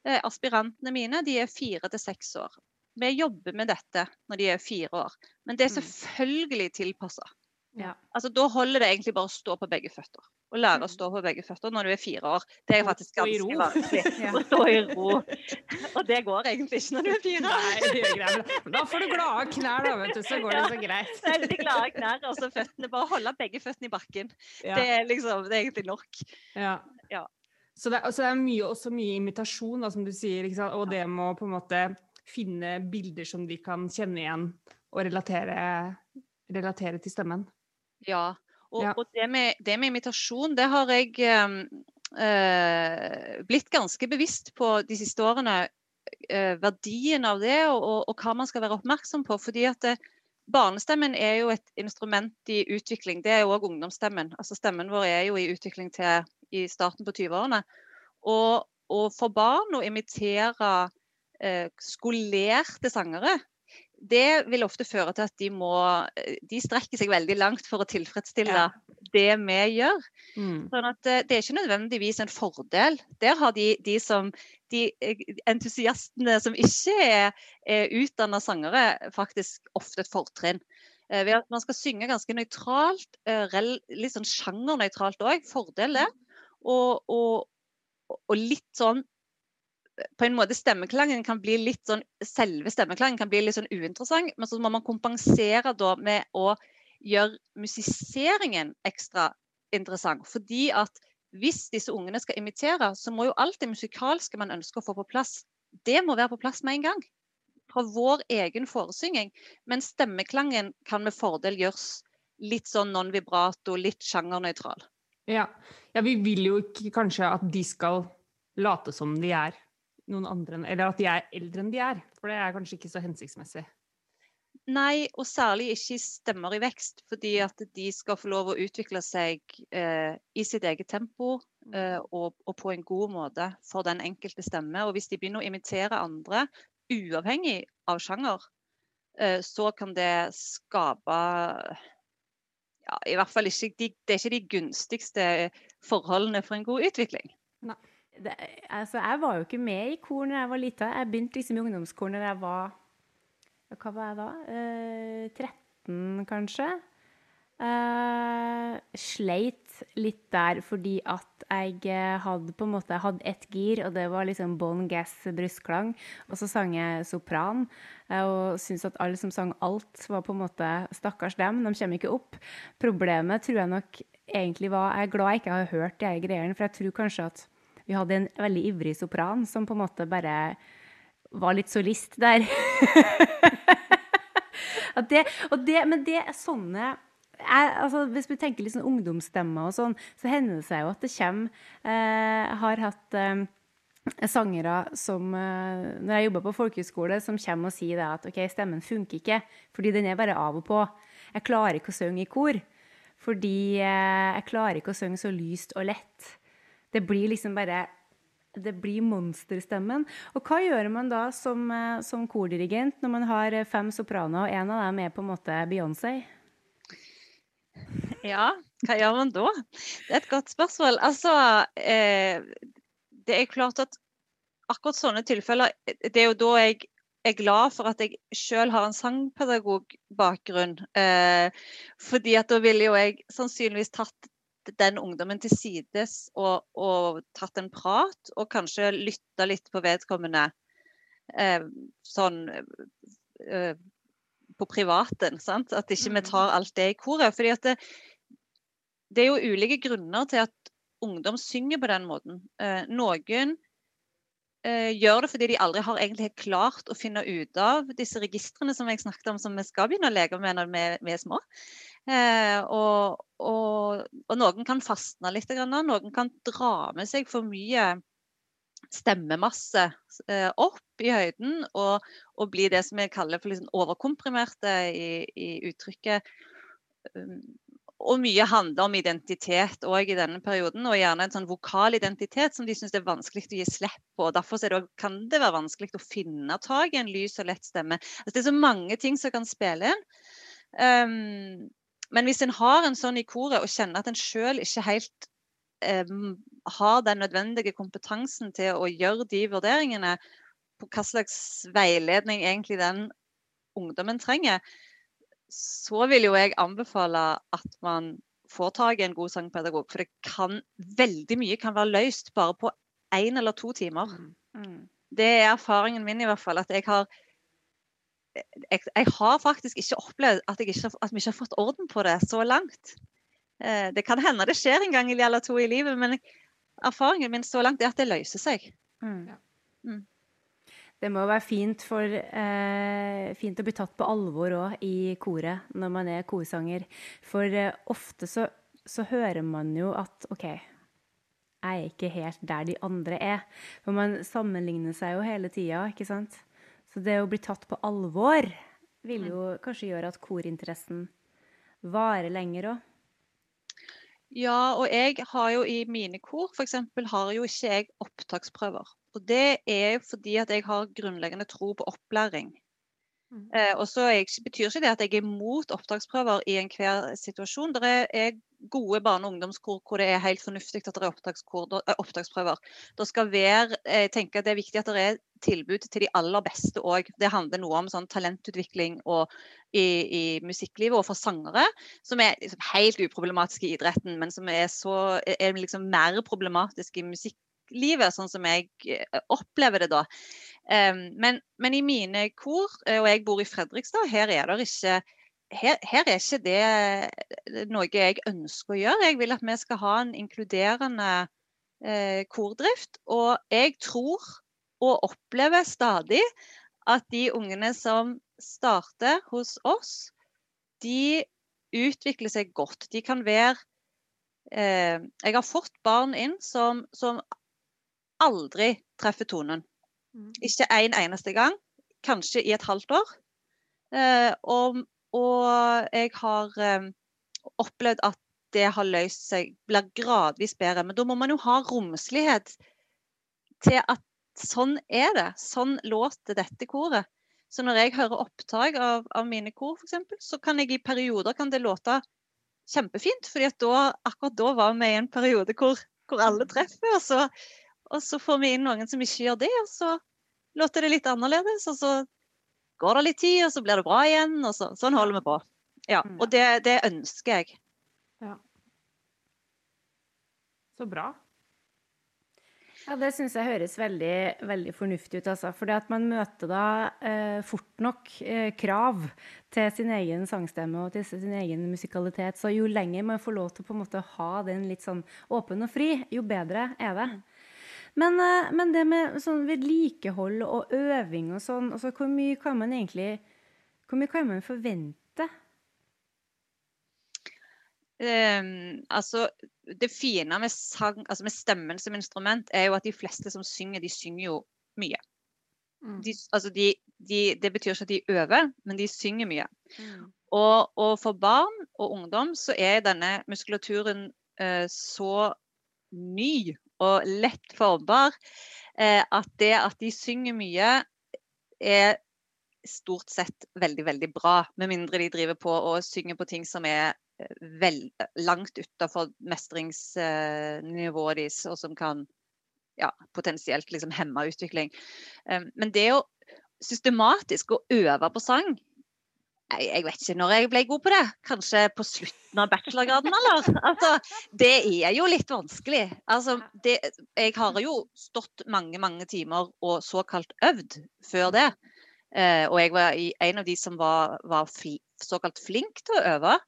Eh, aspirantene mine de er fire til seks år. Vi jobber med dette når de er fire år. Men det er Mm. selvfølgelig tilpassa. Ja. Altså, da holder det egentlig bare å stå på begge føtter. Å lære å Mm. stå på begge føtter når du er fire år. Det er faktisk ganske vanskelig. Å stå i ro. Og det går egentlig ikke når du er fire. Nei, det gjør greit. Da får du glade knær, da, vet du, så går det så greit. Veldig glade knær. Altså føttene, bare holde begge føttene i bakken. Ja. Det er liksom, det er egentlig nok. Ja. Ja. Så det, altså det er mye, også mye imitasjon, da, som du sier, og det må på en måte finne bilder som de kan kjenne igjen, og relatere, relatere til stemmen. Ja. Og, Ja. og det, med, det med imitasjon, det har jeg eh, eh, blitt ganske bevisst på de siste årene. eh, verdien av det, og, og, og, hva man skal være oppmerksom på. fordi at det, Barnestemmen er jo et instrument i utvikling. Det er jo òg ungdomsstemmen. Altså Stemmen vår er jo i utvikling til i starten på 20-årene. Og, og, for barn å imitere eh, skolerte sangere det vil ofte føre til at de må De strekker seg veldig langt for å tilfredsstille ja. det vi gjør. Mm. Sånn at eh, det er ikke nødvendigvis en fordel. Der har de, de som de entusiastene som ikke er, er utdanna sangere, faktisk ofte et fortrinn. Eh, ved at man skal synge ganske nøytralt, eh, litt sånn sjangernøytralt òg. Fordel det. Og, og, og litt sånn på en måte stemmeklangen kan bli litt sånn Selve stemmeklangen kan bli litt sånn uinteressant, men så må man kompensere da med å gjøre musiseringen ekstra interessant. Fordi at hvis disse ungene skal imitere, så må jo alt det musikalske man ønsker å få på plass, det må være på plass med en gang. Fra vår egen foresynging. Men stemmeklangen kan med fordel gjøres litt sånn non-vibrato, litt sjangernøytral. Ja. ja, vi vil jo ikke kanskje at de skal late som de er noen andre Eller at de er eldre enn de er. For det er kanskje ikke så hensiktsmessig. Nei, og særlig ikke stemmer i vekst. Fordi at de skal få lov å utvikle seg eh, i sitt eget tempo eh, og, og, på en god måte for den enkelte stemme. Og hvis de begynner å imitere andre, uavhengig av sjanger, eh, så kan det skape ja, i hvert fall ikke de, Det er ikke de gunstigste forholdene for en god utvikling. Det, altså, jeg var jo ikke med i kor da jeg var lita. Jeg begynte liksom i ungdomskor da jeg var Hva var jeg da? Eh, 13, kanskje. Eh, sleit litt der fordi at jeg eh, hadde på en måte hadde ett gir, og det var liksom bon gass brystklang. Og så sang jeg sopran, eh, og syntes at alle som sang alt, var på en måte Stakkars dem, de kommer ikke opp. Problemet tror jeg nok egentlig var Jeg er glad jeg ikke har hørt de greiene, for jeg tror kanskje at vi hadde en veldig ivrig sopran som på en måte bare var litt solist der. det, det, men det er sånne jeg, altså, Hvis vi tenker litt sånn ungdomsstemmer og sånn, så hender det seg jo at det kommer eh, Har hatt eh, sangere som eh, Når jeg jobber på folkehøyskole, som kommer og sier at OK, stemmen funker ikke, fordi den er bare av og på. Jeg klarer ikke å synge i kor. Fordi eh, jeg klarer ikke å synge så lyst og lett. Det blir liksom bare det blir monsterstemmen. Og hva gjør man da som, eh, som kordirigent når man har fem sopraner, og en av dem er på en måte Beyoncé? Ja, hva gjør man da? Det er et godt spørsmål. Altså, eh, det er klart at akkurat sånne tilfeller Det er jo da jeg er glad for at jeg sjøl har en sangpedagogbakgrunn. Eh, fordi at da ville jo jeg sannsynligvis tatt den ungdommen til sides og, og, tatt en prat, og kanskje lytta litt på vedkommende eh, sånn eh, på privaten. Sant? At ikke vi mm. tar alt det i koret. fordi at det, det, er jo ulike grunner til at ungdom synger på den måten. Eh, noen eh, gjør det fordi de aldri har egentlig klart å finne ut av disse registrene som jeg snakket om, som vi skal begynne å leke med når vi, vi er små. Eh, og, og, og, noen kan fastne litt, noen kan dra med seg for mye stemmemasse eh, opp i høyden og, og, bli det som jeg kaller for liksom overkomprimerte i, i uttrykket. Um, og mye handler om identitet òg i denne perioden, og gjerne en sånn vokal identitet som de syns er vanskelig å gi slipp på. Derfor det, kan det være vanskelig å finne tak i en lys og lett stemme. Altså, det er så mange ting som kan spille inn. Um, men hvis en har en sånn i koret og kjenner at en sjøl ikke helt eh, har den nødvendige kompetansen til å gjøre de vurderingene på hva slags veiledning egentlig den ungdommen trenger, så vil jo jeg anbefale at man får tak i en god sangpedagog. For det kan veldig mye kan være løst bare på én eller to timer. Mm. mm. Det er erfaringen min i hvert fall. At jeg har jeg, jeg, har faktisk ikke opplevd at, ikke, at, vi ikke har fått orden på det så langt. Eh, det kan hende det skjer en gang eller to i livet, men erfaringen min så langt er at det løser seg. Mm. Mm. Det må være fint, for, eh, fint å bli tatt på alvor òg i koret når man er korsanger. For eh, ofte så, så, hører man jo at OK, jeg er ikke helt der de andre er. For man sammenligner seg jo hele tida, ikke sant. Så det å bli tatt på alvor vil jo kanskje gjøre at korinteressen varer lenger òg. Ja, og jeg har jo i mine kor f.eks. har jo ikke jeg opptaksprøver. Og det er fordi at jeg har grunnleggende tro på opplæring. Mm. Eh, og så betyr ikke det at jeg er imot opptaksprøver i enhver situasjon. Det er, gode barne- og ungdomskor hvor det er helt fornuftig at det er eh, opptaksprøver. Det skal være, jeg tenker at det er viktig at det er tilbud til de aller beste òg. Det handler noe om sånn talentutvikling og i, i musikklivet og for sangere, som er liksom helt uproblematisk i idretten, men som er, så, er liksom mer problematisk i musikklivet, sånn som jeg eh, opplever det da. Men, men i mine kor, eh, og jeg bor i Fredrikstad, her er det ikke her, her er ikke det noe jeg ønsker å gjøre. Jeg vil at vi skal ha en inkluderende eh, kordrift. Og jeg tror og opplever stadig at de ungene som starter hos oss, de utvikler seg godt. De kan være eh, Jeg har fått barn inn som, som aldri treffer tonen. Mm. Ikke en eneste gang. Kanskje i et halvt år. Eh, og, og jeg har eh, opplevd at det har løst seg, blir gradvis bedre. Men da må man jo ha romslighet til at sånn er det. Sånn låter dette koret. Så når jeg hører opptak av, av mine kor, f.eks., så kan jeg i perioder kan det låte kjempefint. fordi da, akkurat da var vi i en periode hvor, hvor alle treffer. Og så, og så får vi inn noen som ikke gjør det, og så låter det litt annerledes. Og så går det litt tid, og så blir det bra igjen. og så, Sånn holder vi på. Ja, Mm. Og det, det ønsker jeg. Ja. Så bra. Ja, Det syns jeg høres veldig, veldig fornuftig ut. Altså. Fordi at man møter da eh, fort nok eh, krav til sin egen sangstemme og til sin egen musikalitet. Så jo lenger man får lov til å på en måte ha den litt sånn åpen og fri, jo bedre er det. Men, eh, men det med sånn vedlikehold og øving og sånn, altså hvor mye kan man egentlig Hvor mye kan man forvente? Um, altså, det fine med, sang, altså med stemmen som instrument er jo at de fleste som synger, de synger jo mye. Mm. De, altså de, de, det betyr ikke at de øver, men de synger mye. Mm. Og, og for barn og ungdom så er denne muskulaturen uh, så ny og lett formbar eh, at det at de synger mye, er stort sett veldig, veldig bra. Med mindre de driver på og synger på ting som er eh, vel, langt utafor mestringsnivået deres, og som kan ja, potensielt liksom hemme utvikling. Um, men det å systematisk å øve på sang jeg, jeg vet ikke når jeg ble god på det. Kanskje på slutten av bachelorgraden, eller? Altså, det er jo litt vanskelig. Altså, det, jeg har jo stått mange, mange timer og såkalt øvd før det. Eh, og jeg var en av de som var, var fli, såkalt flink til å øve.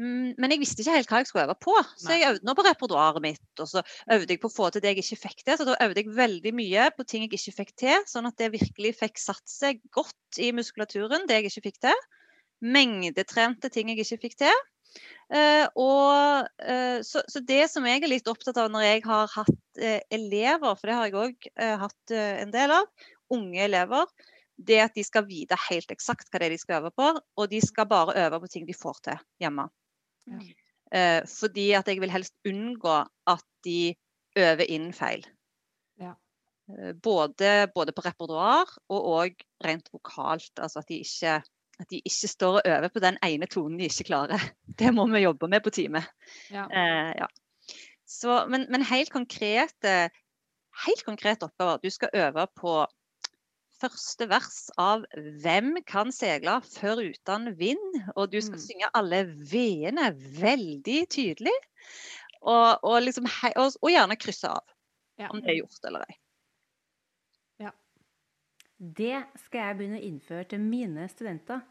Mm, men jeg visste ikke helt hva jeg skulle øve på, så jeg øvde nå på repertoaret mitt. Og så øvde jeg på å få til det jeg ikke fikk til. Så da øvde jeg veldig mye på ting jeg ikke fikk til, sånn at det virkelig fikk satt seg godt i muskulaturen, det jeg ikke fikk til mengdetrente ting jeg ikke fikk til. Uh, og, uh, så, så, det som jeg er litt opptatt av når jeg har hatt uh, elever, for det har jeg òg hatt en del av, unge elever, det er at de skal vite helt eksakt hva det er de skal øve på, og de skal bare øve på ting de får til hjemme. Ja. fordi at jeg vil helst unngå at de øver inn feil. Ja. Både, både på repertoar og òg rent vokalt. Altså at de ikke at de ikke står og øver på den ene tonen de ikke klarer. Det må vi jobbe med på time. Ja. Eh, ja. Så, men, men helt konkrete helt konkrete oppgaver. Du skal øve på første vers av 'Hvem kan seile før uten vind?' Og du skal Mm. synge alle v-ene veldig tydelig. Og, og, liksom, og, og gjerne krysse av Ja. om det er gjort eller ei. Det skal jeg begynne å innføre til mine studenter.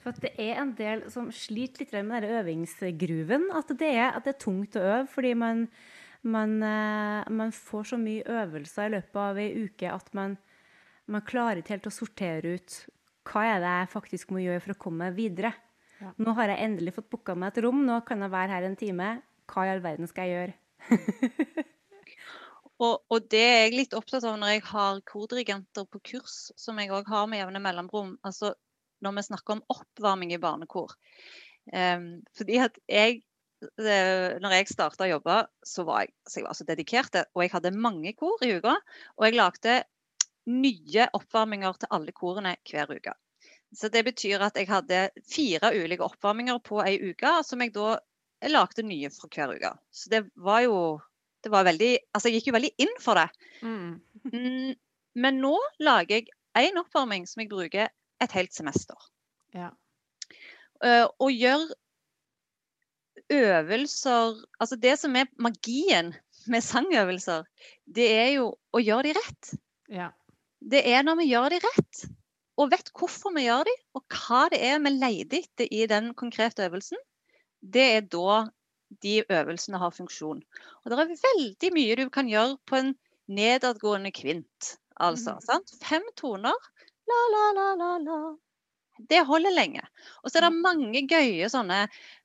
For at det er en del som sliter litt med den øvingsgruven. At det, er, at det er tungt å øve fordi man, man, eh, man får så mye øvelser i løpet av ei uke at man, man klarer ikke helt å sortere ut hva er det jeg faktisk må gjøre for å komme meg videre. Ja. Nå har jeg endelig fått booka meg et rom, nå kan jeg være her en time. Hva i all verden skal jeg gjøre? og, og det er jeg litt opptatt av når jeg har kordirigenter på kurs, som jeg òg har med jevne mellomrom. Altså når vi snakker om oppvarming i barnekor. Um, fordi at jeg det, når jeg starta å jobbe, så var jeg, så jeg var så dedikert. Og jeg hadde mange kor i uka. Og jeg lagde nye oppvarminger til alle korene hver uke. Så det betyr at jeg hadde fire ulike oppvarminger på ei uke, som jeg da lagde nye for hver uke. Så det var jo det var veldig, altså Jeg gikk jo veldig inn for det. Mm. Mm, Men nå lager jeg én oppvarming som jeg bruker et helt semester. Ja. Eh, og gjør øvelser Altså det som er magien med sangøvelser, det er jo å gjøre de rett. ja. Det er når vi gjør de rett, og vet hvorfor vi gjør de, og hva det er vi leter etter i den konkrete øvelsen. Det er da de øvelsene har funksjon. Og det er veldig mye du kan gjøre på en nedadgående kvint. Altså, mm. sant? Fem toner. La, la, la, la, la. Det holder lenge. Og så er det mange gøye sånne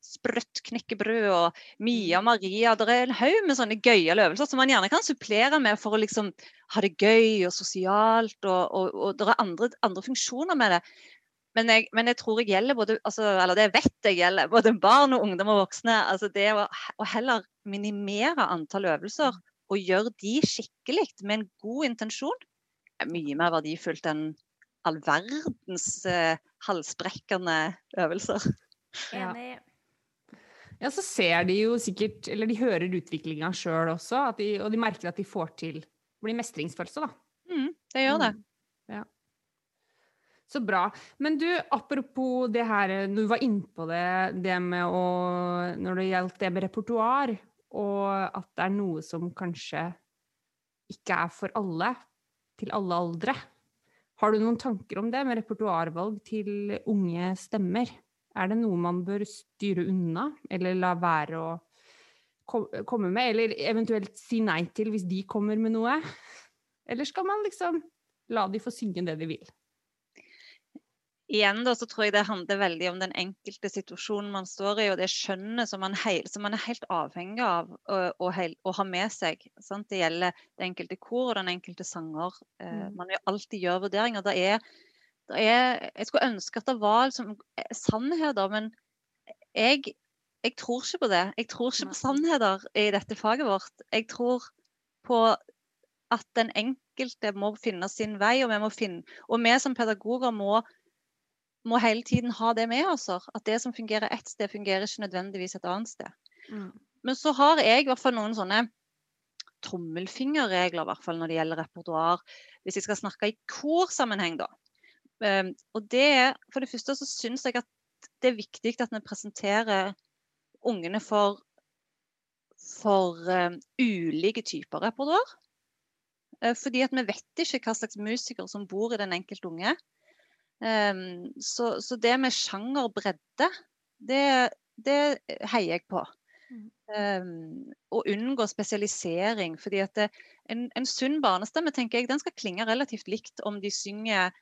sprøttknekkebrød og Mia Maria. Det er en haug med sånne gøyale øvelser som man gjerne kan supplere med for å liksom ha det gøy og sosialt. Og, og, og det er andre, andre funksjoner med det. Men jeg, men jeg tror jeg gjelder både altså, Eller det vet jeg gjelder både barn og ungdom og voksne. altså Det å, å heller minimere antall øvelser og gjøre de skikkelig med en god intensjon, er mye mer verdifullt enn all verdens eh, halsbrekkende øvelser. Ja. Ja, så ser de jo sikkert, eller de hører utviklinga sjøl også, at de, og de merker at de får til blir mestringsfølelse, da. Mm, det gjør det. Mm. Ja. Så bra. Men du, apropos det her, du var innpå det, det med å Når det gjaldt det med repertoar, og at det er noe som kanskje ikke er for alle, til alle aldre. Har du noen tanker om det med repertoarvalg til unge stemmer? Er det noe man bør styre unna, eller la være å komme med, eller eventuelt si nei til hvis de kommer med noe? Eller skal man liksom la de få synge det de vil? Igjen da, så tror jeg det handler veldig om den enkelte situasjonen man står i, og det skjønnet som man, heil, som man er helt avhengig av å, å, heil, å ha med seg. Sant? Det gjelder det enkelte kor og den enkelte sanger. Eh, man vil alltid gjøre vurderinger. Det er, det er, jeg skulle ønske at det var liksom, eh, sannheter, men jeg, jeg tror ikke på det. Jeg tror ikke på sannheter i dette faget vårt. Jeg tror på at den enkelte må finne sin vei, og vi, må finne, og vi som pedagoger må må hele tiden ha det med oss. At det som fungerer ett sted, fungerer ikke nødvendigvis et annet sted. Men så har jeg i hvert fall noen sånne tommelfingerregler i hvert fall når det gjelder repertoar. Hvis jeg skal snakke i korsammenheng, da. Um, og det er, For det første så syns jeg at det er viktig at vi presenterer ungene for, for um, ulike typer repertoar. Uh, fordi at vi vet ikke hva slags musikere som bor i den enkelte unge. Um, så, så det med sjangerbredde, det, det heier jeg på. Um, og unngå spesialisering. fordi at det, en, en sunn barnestemme tenker jeg, den skal klinge relativt likt om de synger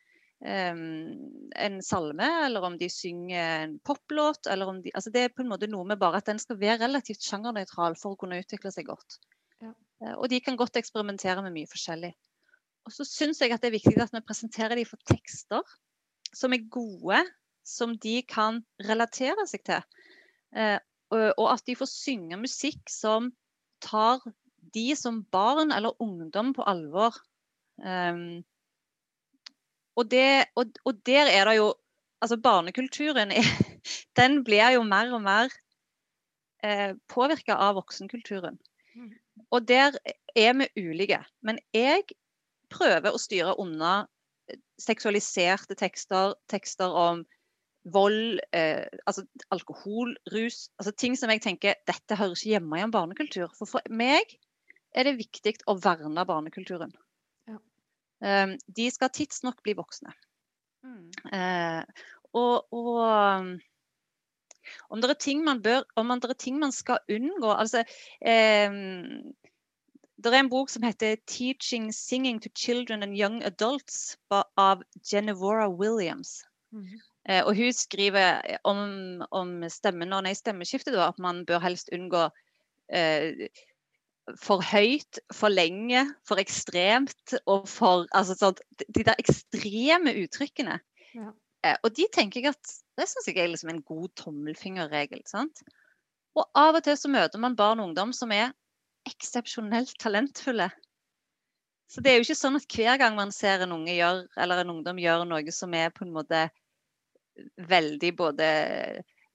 um, en salme, eller om de synger en poplåt. eller om de, altså Det er på en måte noe med bare at den skal være relativt sjangernøytral for å kunne utvikle seg godt. Ja. Uh, og de kan godt eksperimentere med mye forskjellig. Og så syns jeg at det er viktig at vi presenterer dem for tekster som er gode, som de kan relatere seg til. Uh, og at de får synge musikk som tar de som barn eller ungdom på alvor. Um, og, det, og, og, der er det jo Altså, barnekulturen er, den blir jo mer og mer eh, påvirka av voksenkulturen. Mm. Og der er vi ulike. Men jeg prøver å styre unna seksualiserte tekster, tekster om vold, eh, altså alkohol, rus. altså Ting som jeg tenker dette hører ikke hjemme i en barnekultur. For for meg er det viktig å verne barnekulturen. Ja. Um, de skal tidsnok bli voksne. Mm. Eh, og, og om det er ting man bør, om det er ting man skal unngå altså eh, Det er en bok som heter 'Teaching Singing to Children and Young Adults' av Genevora Williams. Eh, og hun skriver om, om stemmen og nei, stemmeskiftet, da, at man bør helst unngå eh, for høyt, for lenge, for ekstremt og for altså sånn, De der ekstreme uttrykkene. Ja. Eh, og de tenker jeg at det syns jeg er liksom en god tommelfingerregel. sant? Og av og til så møter man barn og ungdom som er eksepsjonelt talentfulle. Så det er jo ikke sånn at hver gang man ser en unge gjør, eller en ungdom gjør noe som er på en måte veldig både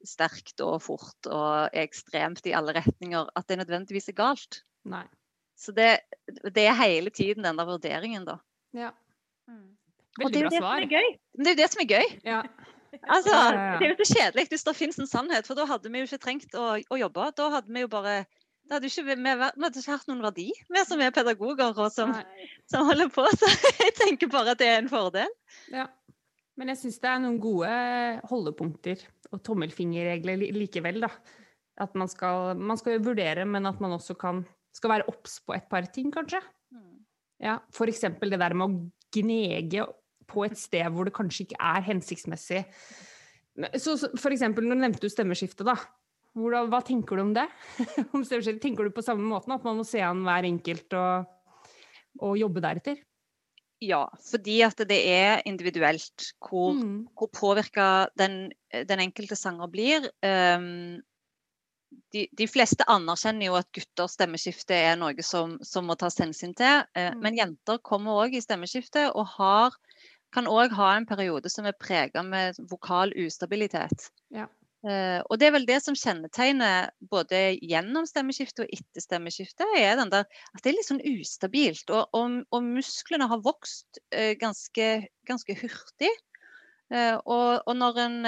sterkt og fort og ekstremt i alle retninger, at det nødvendigvis er galt. Nei. Så det, det er hele tiden den der vurderingen, da. Ja. Og Veldig det er jo bra det som svar. er gøy. Men det er jo det som er gøy. Ja. Altså. Det er jo så kjedelig hvis det finnes en sannhet, for da hadde vi jo ikke trengt å, å jobbe. Da hadde vi jo bare det hadde ikke, vi, vi hadde ikke hatt noen verdi, vi som er pedagoger og som, som holder på. Så jeg tenker bare at det er en fordel. Ja. Men jeg syns det er noen gode holdepunkter og tommelfingerregler likevel, da. At man skal, man skal vurdere, men at man også kan, skal være obs på et par ting, kanskje. Ja, for eksempel det der med å gnege på et sted hvor det kanskje ikke er hensiktsmessig. Så, så for eksempel, nå nevnte du stemmeskifte, da. Hvordan, hva tenker du om det? om? Tenker du på samme måten, at man må se an hver enkelt og, og jobbe deretter? Ja, fordi at det er individuelt hvor, Mm. hvor påvirka den, den enkelte sanger blir. Um, de, de fleste anerkjenner jo at gutters stemmeskifte er noe som, som må tas hensyn til. Uh, Mm. Men jenter kommer òg i stemmeskifte og har, kan òg ha en periode som er prega med vokal ustabilitet. Ja. Eh, og det er vel det som kjennetegner både gjennom stemmeskiftet og etter stemmeskiftet, er der at det er litt sånn ustabilt. Og, og, og musklene har vokst eh, ganske, ganske hurtig. Eh, og, og når, en,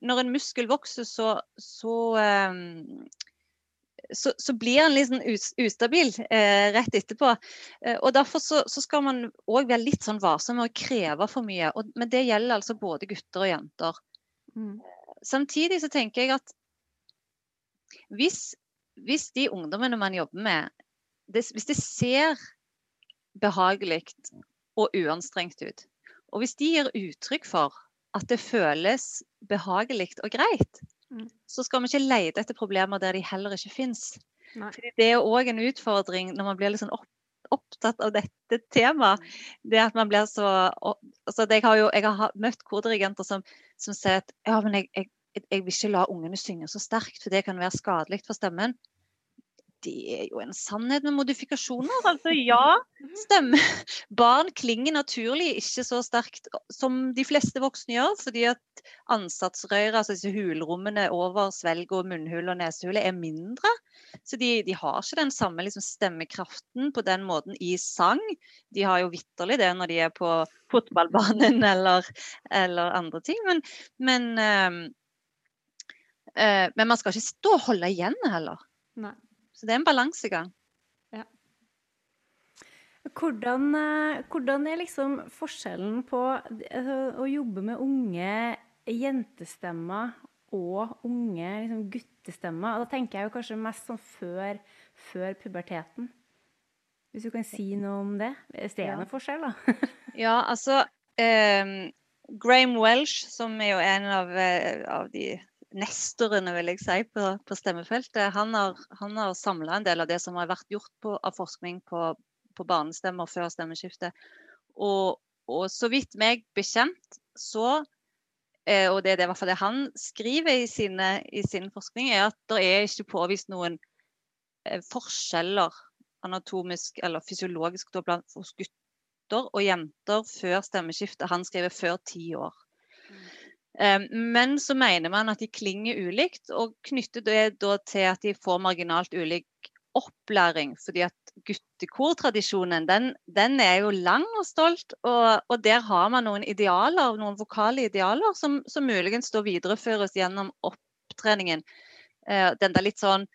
når en muskel vokser, så, så, så, så blir den litt sånn ustabil rett etterpå. Og Derfor så, skal man òg være litt sånn varsom med å kreve for mye. Men det gjelder altså både gutter og jenter. Mm. Samtidig så tenker jeg at hvis, hvis de ungdommene man jobber med, det, hvis det ser behagelig og uanstrengt ut, og hvis de gir uttrykk for at det føles behagelig og greit, Mm. så skal vi ikke lete etter problemer der de heller ikke fins. Det er òg en utfordring når man blir litt sånn opp, opptatt av dette temaet. Det at man blir så altså, jeg, har jo, jeg har møtt kordirigenter som, som sier at ja, men jeg, jeg, jeg vil ikke la ungene synge så sterkt, for det kan være skadelig for stemmen. Det er jo en sannhet med modifikasjoner. Altså ja, stemme. Barn klinger naturlig ikke så sterkt som de fleste voksne gjør, fordi at ansatsrøret, altså disse hulrommene over svelg og munnhull og nesehule, er mindre. Så de, de har ikke den samme liksom, stemmekraften på den måten i sang. De har jo vitterlig det når de er på fotballbanen eller, eller andre ting. Men, men, øh, øh, men man skal ikke stå og holde igjen heller. Nei. Så det er en balansegang. Hvordan, eh, hvordan er liksom forskjellen på altså, å jobbe med unge jentestemmer og unge liksom, guttestemmer? Og da tenker jeg jo kanskje mest sånn før, før puberteten. Hvis du kan si noe om det? Hvis det er noen forskjell, da? Ja, altså um, Graham Welsh, som er jo en av, eh, av de nestorene, vil jeg si, på, på stemmefeltet, han har, han har samla en del av det som har vært gjort på, av forskning på, på barnestemmer før stemmeskiftet. Og, og så vidt meg bekjent, så eh, og det er det, i hvert fall det han skriver i, sine, i sin forskning, er at det er ikke påvist noen eh, forskjeller anatomisk eller fysiologisk da, blant, hos gutter og jenter før stemmeskiftet. Han skriver før ti år. Men så mener man at de klinger ulikt, og knytter det da til at de får marginalt ulik opplæring. fordi at guttekortradisjonen, den, den er jo lang og stolt, og, og der har man noen idealer, noen vokale idealer som, som muligens da videreføres gjennom opptreningen. Eh, Den der litt sånn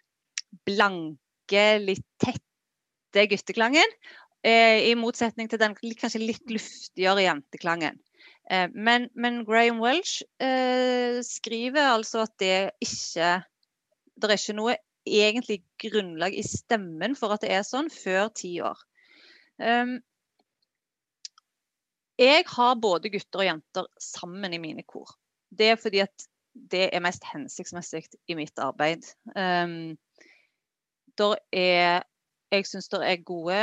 blanke, litt tette gutteklangen. eh, I motsetning til den kanskje litt luftigere jenteklangen. Eh, Men, men Graham Welsh eh, skriver altså at det ikke Det er ikke noe egentlig grunnlag i stemmen for at det er sånn, før ti år. Um, jeg har både gutter og jenter sammen i mine kor. Det er fordi at det er mest hensiktsmessig i mitt arbeid. Um, der er jeg syns det er gode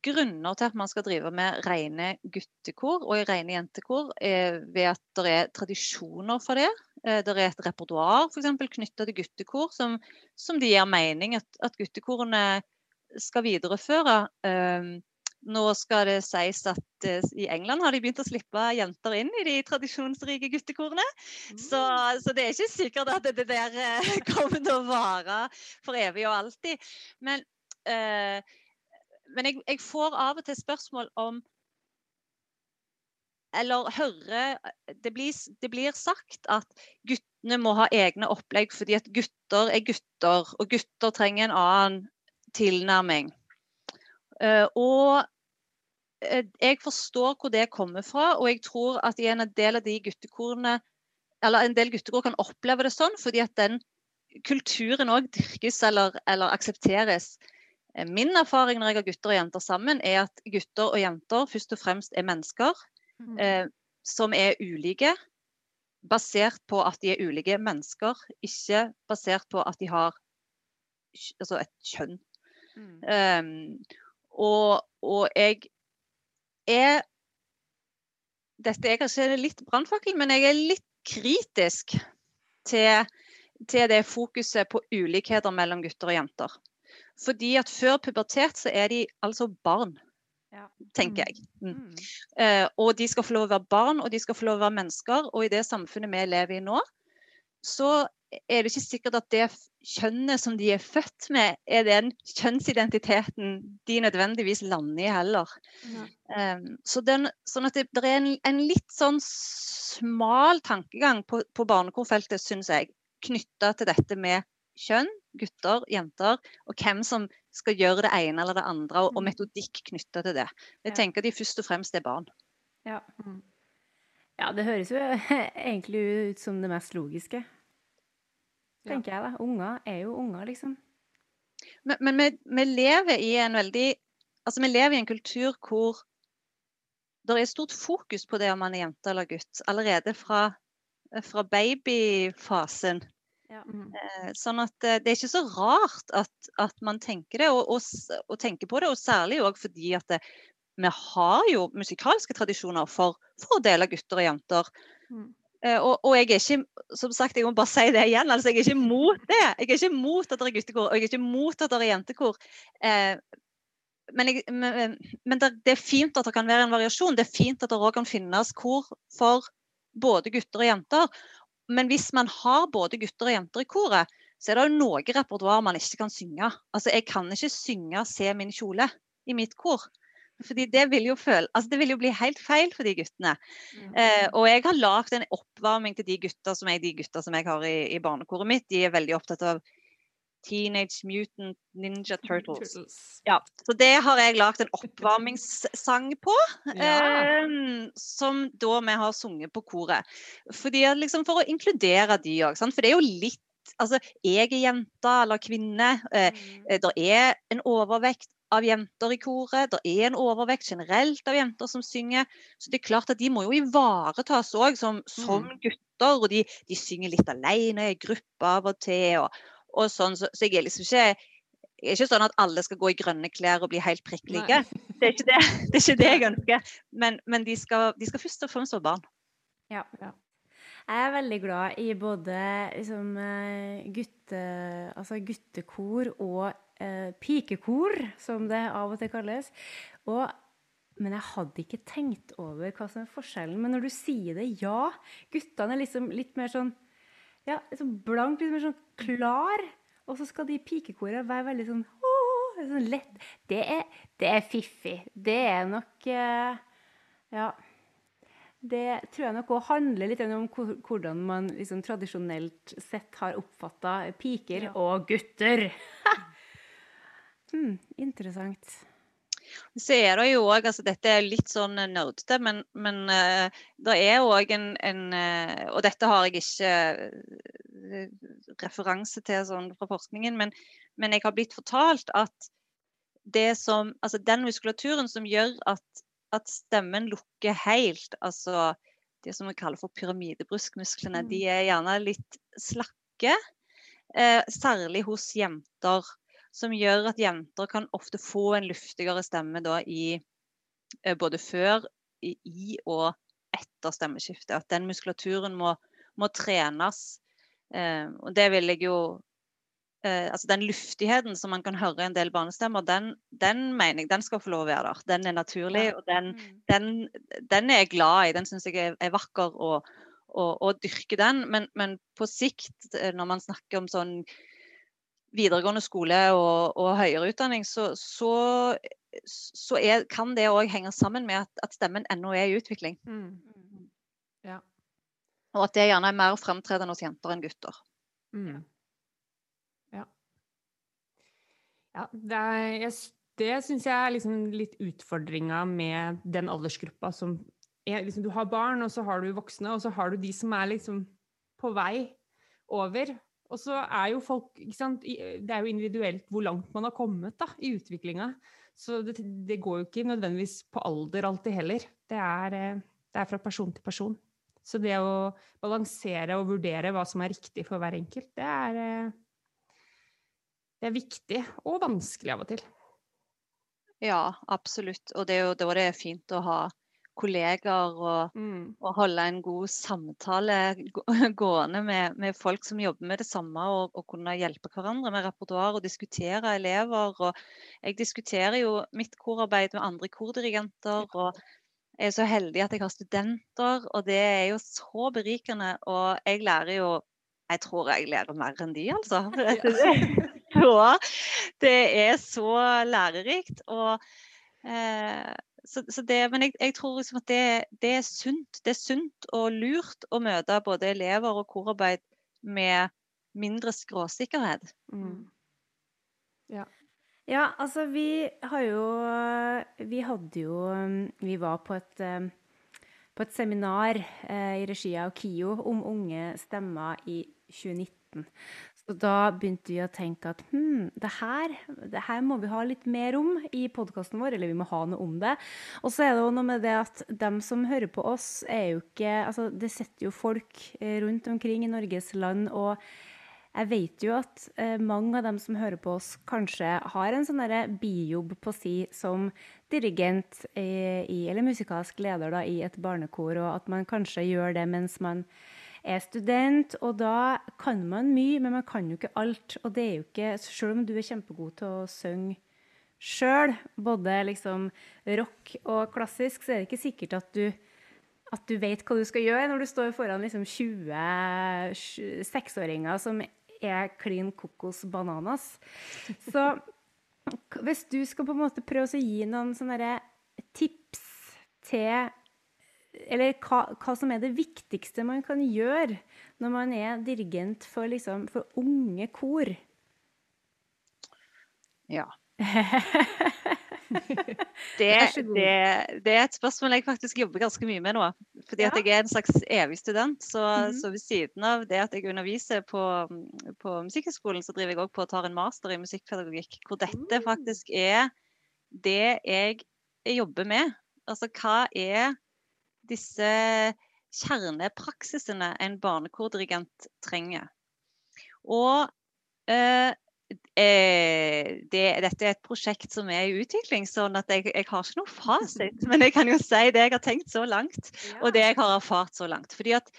grunner til at man skal drive med rene guttekor og rene jentekor, er ved at det er tradisjoner for det. Eh, det er et repertoar knytta til guttekor som, som det gir mening at, at guttekorene skal videreføre. Eh, nå skal det sies at uh, i England har de begynt å slippe jenter inn i de tradisjonsrike guttekorene. Mm. Så, så, det er ikke sikkert at det, der kommer til å vare for evig og alltid. Men uh, men jeg, jeg, får av og til spørsmål om Eller hører det blir, det blir, sagt at guttene må ha egne opplegg fordi at gutter er gutter, og gutter trenger en annen tilnærming. Uh, og uh, jeg forstår hvor det kommer fra, og jeg tror at i en del av de guttekorene eller en del guttekor kan oppleve det sånn, fordi at den kulturen òg dyrkes eller, eller aksepteres. Eh, min erfaring når jeg har gutter og jenter sammen, er at gutter og jenter først og fremst er mennesker mm. eh, som er ulike. Basert på at de er ulike mennesker, ikke basert på at de har altså et kjønn. Mm. Um, og, og, jeg er Dette er kanskje litt brannfakkel, men jeg er litt kritisk til, til det fokuset på ulikheter mellom gutter og jenter. Fordi at før pubertet så er de altså barn. Ja. tenker jeg. Mm. Mm. Uh, og de skal få lov å være barn, og de skal få lov å være mennesker. Og i det samfunnet vi lever i nå, så er det ikke sikkert at det kjønnet som de er født med, er den kjønnsidentiteten de nødvendigvis lander i heller. Mm. Um, så den, sånn at det, det er en, en, litt sånn smal tankegang på, på barnekorfeltet, syns jeg, knytta til dette med kjønn, gutter, jenter, og hvem som skal gjøre det ene eller det andre, og, og mm. metodikk knytta til det. Jeg tenker de først og fremst er barn. Ja. Mm. ja, det høres jo egentlig ut som det mest logiske. Tenker jeg da. Unger er jo unger, liksom. Men, men vi, vi, lever i en veldig Altså, vi lever i en kultur hvor det er stort fokus på det om man er jente eller gutt allerede fra, fra babyfasen. Ja. Mm. Eh, sånn at eh, det er ikke så rart at, at man tenker det, og, og, og, tenker på det. Og særlig òg fordi at det, vi har jo musikalske tradisjoner for, for å dele gutter og jenter. Mm. Og, og, jeg er ikke som sagt, jeg må bare si det igjen, altså jeg er ikke mot det. Jeg er ikke mot at det er guttekor, og jeg er ikke mot at det er jentekor. Eh, men, jeg, men, men det, det, er fint at det kan være en variasjon. Det er fint at det òg kan finnes kor for både gutter og jenter. Men hvis man har både gutter og jenter i koret, så er det jo noe repertoar man ikke kan synge. Altså, Jeg kan ikke synge 'Se min kjole' i mitt kor. Fordi det vil jo, føle, altså det vil jo bli helt feil for de guttene. Mm. Eh, og jeg har lagd en oppvarming til de gutta som de gutta som jeg har i, i barnekoret mitt. De er veldig opptatt av Teenage Mutant Ninja Turtles. Turtles. Ja, så det har jeg lagd en oppvarmingssang på. Ja. Eh, som da vi har sunget på koret. Fordi, liksom, for å inkludere de òg. For det er jo litt Altså, jeg er jente eller kvinne. Eh, mm. Det er en overvekt av jenter i koret. Det er en overvekt generelt av jenter som synger. Så det er klart at de må jo ivaretas òg som, som mm. gutter. Og de, de, synger litt alene i gruppe av og til. Og, og sånn, så, så, jeg er liksom ikke det er ikke sånn at alle skal gå i grønne klær og bli helt prikk like. Det er ikke det, det, er ikke det jeg ønsker. Men, men de, skal, de, skal, først og fremst være barn. Ja, ja. Jeg er veldig glad i både liksom, eh, gutte, altså guttekor og eh, pikekor, som det av og til kalles. Og, men jeg hadde ikke tenkt over hva som er forskjellen. Men når du sier det, ja. Guttene er liksom litt mer sånn ja, sånn blank, liksom sånn klar. Og så skal de pikekorene være veldig sånn, åh, sånn lett. Det er, det er, fiffig. Det er nok uh, Ja. Det tror jeg nok òg handler litt om hvordan man liksom tradisjonelt sett har oppfatta piker ja. og gutter. hmm, interessant. Så er det jo òg altså Dette er litt sånn nerdete, men, men uh, det er òg en, en uh, Og dette har jeg ikke referanse til sånn fra forskningen, men, men, jeg har blitt fortalt at det som Altså den muskulaturen som gjør at, at stemmen lukker helt, altså det som vi kaller for pyramidebruskmusklene, mm. de er gjerne litt slakke. særlig hos jenter. Som gjør at jenter kan ofte få en luftigere stemme da i eh, både før, i, og etter stemmeskiftet. At den muskulaturen må, må trenes. Eh, og det vil jeg jo eh, altså Den luftigheten som man kan høre i en del barnestemmer, den, den mener jeg den skal få lov å være der. Den er naturlig, og den, Mm. den, den er jeg glad i. Den syns jeg er, er vakker å, å dyrke den. Men, men på sikt, eh, når man snakker om sånn videregående skole og, og høyere utdanning, så, så, så er, kan det òg henge sammen med at, at stemmen ennå er i utvikling. Mm. Ja. Og at det gjerne er mer fremtredende hos jenter enn gutter. Mm. Ja. Ja, det, er, jeg, det syns jeg er liksom litt utfordringa med den aldersgruppa som er, liksom, Du har barn, og så har du voksne, og så har du de som er liksom på vei over. Og så er jo folk sant? Det er jo individuelt hvor langt man har kommet da, i utviklinga. Så det, det går jo ikke nødvendigvis på alder alltid heller. Det er, eh, det er fra person til person. Så det å balansere og vurdere hva som er riktig for hver enkelt, det er, eh, det er viktig og vanskelig av og til. Ja, absolutt. Og det er jo da det fint å ha kollegaer og, og holde en god samtale gående med, med folk som jobber med det samme, og, og kunne hjelpe hverandre med repertoar og diskutere elever. Og jeg diskuterer jo mitt korarbeid med andre kordirigenter. og jeg er så heldig at jeg har studenter, og det er jo så berikende. Og jeg lærer jo Jeg tror jeg lærer mer enn de, altså. Ja, det er så lærerikt. Og eh, så, så det, men jeg, jeg tror liksom at det, det er sunt. Det er sunt og lurt å møte både elever og korarbeid med mindre skråsikkerhet. Mm. Ja, altså vi har jo Vi hadde jo Vi var på et, på et seminar eh, i regi av KIO om unge stemmer i 2019. Så da begynte vi å tenke at hm, det her, det her må vi ha litt mer om i podkasten vår, eller vi må ha noe om det. Og så er det jo noe med det at dem som hører på oss, er jo ikke Altså, det sitter jo folk eh, rundt omkring i Norges land, og jeg vet jo at eh, mange av dem som hører på oss, kanskje har en sånn bijobb på si som dirigent i, i, eller musikalsk leder da, i et barnekor, og at man kanskje gjør det mens man er student. Og da kan man mye, men man kan jo ikke alt. Og det er jo ikke Selv om du er kjempegod til å synge sjøl, både liksom rock og klassisk, så er det ikke sikkert at du at du vet hva du skal gjøre når du står foran liksom 20 seksåringer som er klin kokos bananas. Så hvis du skal på en måte prøve å gi noen sånne tips til Eller hva, hva som er det viktigste man kan gjøre når man er dirigent for, liksom, for unge kor? Ja. Det, det, det er et spørsmål jeg faktisk jobber ganske mye med nå. Fordi at Ja. jeg er en slags evig student. Så, Mhm. så ved siden av det at jeg underviser på, på Musikkhøgskolen, så driver jeg òg på å ta en master i musikkpedagogikk. Hvor dette Mm. faktisk er det jeg jobber med. Altså hva er disse kjernepraksisene en barnekordirigent trenger? Og eh, eh, det, dette er et prosjekt som er i utvikling, sånn at jeg, jeg har ikke noe fasit. Men jeg kan jo si det jeg har tenkt så langt, og det jeg har erfart så langt. Fordi at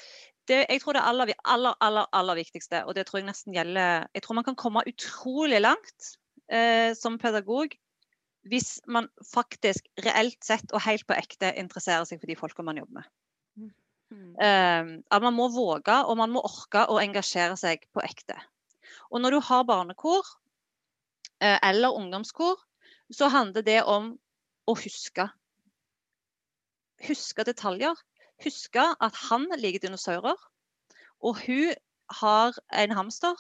det, jeg tror det aller, aller, aller, aller viktigste, og det tror jeg nesten gjelder Jeg tror man kan komme utrolig langt eh, som pedagog hvis man faktisk reelt sett og helt på ekte interesserer seg for de folka man jobber med. Mm. Eh, at man må våge og man må orke å engasjere seg på ekte. Og når du har barnekor eh, eller ungdomskor, så handler det om å huske. Huske detaljer. Huske at han liker dinosaurer, og hun har en hamster.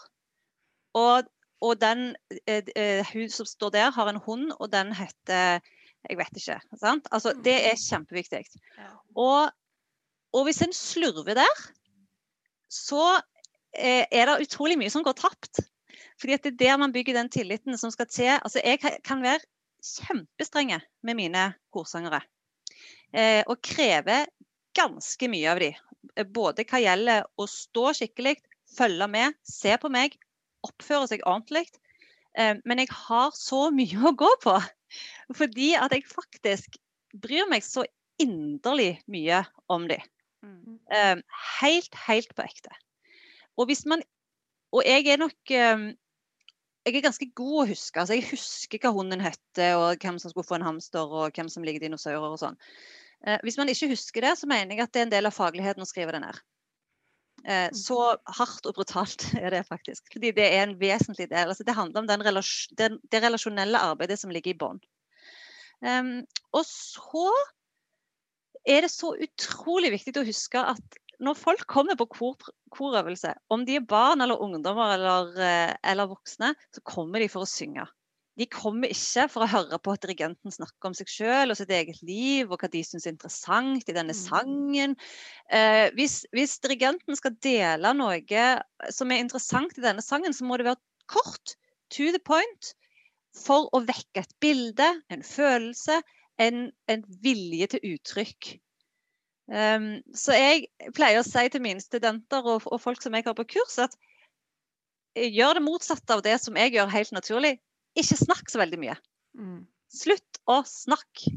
Og, og den, eh, eh, hun som står der, har en hund, og den heter Jeg vet ikke. Sant? Altså, det er kjempeviktig. Og, og hvis en slurver der, så eh, er det utrolig mye som går tapt. Fordi at det er der man bygger den tilliten som skal til. Altså, jeg kan være kjempestrenge med mine korsangere. Eh, og kreve ganske mye av de. Eh, Både hva gjelder å stå skikkelig, følge med, se på meg, oppføre seg ordentlig. Eh, men jeg har så mye å gå på. Fordi at jeg faktisk bryr meg så inderlig mye om dem. Mm. Eh, helt, helt på ekte. Og hvis man Og jeg er nok eh, Jeg er ganske god å huske. Altså, jeg husker hva hunden heter, og hvem som skulle få en hamster, og hvem som liker dinosaurer og sånn. Hvis man ikke husker det, så mener jeg at det er en del av fagligheten å skrive det ned. Eh, så hardt og brutalt er det faktisk. Fordi det er en vesentlig del. Altså, det handler om den relas den, det relasjonelle arbeidet som ligger i bånn. Um, og så er det så utrolig viktig å huske at når folk kommer på kor, korøvelse, om de er barn eller ungdommer eller, eh, eller, voksne, så kommer de for å synge. De kommer ikke for å høre på at dirigenten snakker om seg selv og sitt eget liv, og hva de syns er interessant i denne sangen. Eh, hvis, hvis, dirigenten skal dele noe som er interessant i denne sangen, så må det være kort, to the point, for å vekke et bilde, en følelse, en, en vilje til uttrykk. Um, så jeg pleier å si til mine studenter og, og, folk som jeg har på kurs, at gjør det motsatte av det som jeg gjør helt naturlig. Ikke snakk så veldig mye. Mm. Slutt å snakke.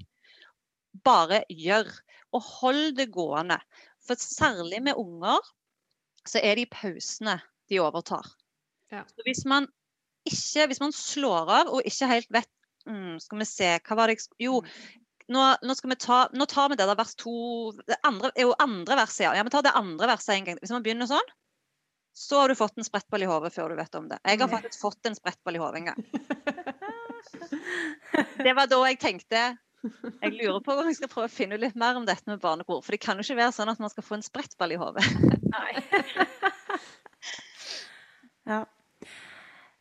Bare gjør. Og hold det gående. For særlig med unger, så er det i pausene de overtar. Ja. Så hvis man ikke, hvis man slår av og ikke helt vet mm, Skal vi se, hva var det jeg Jo, nå, nå, skal vi ta, nå tar vi det der vers to Det andre, er jo andre verset, ja. ja. Vi tar det andre verset en gang. Hvis man begynner sånn, så har du fått en sprettball i hodet før du vet om det. Jeg har faktisk fått en sprettball i hodet en gang. Det var da jeg tenkte jeg lurer på om jeg skal prøve å finne ut litt mer om dette med barnekor. For det kan jo ikke være sånn at man skal få en sprettball i hodet. ja.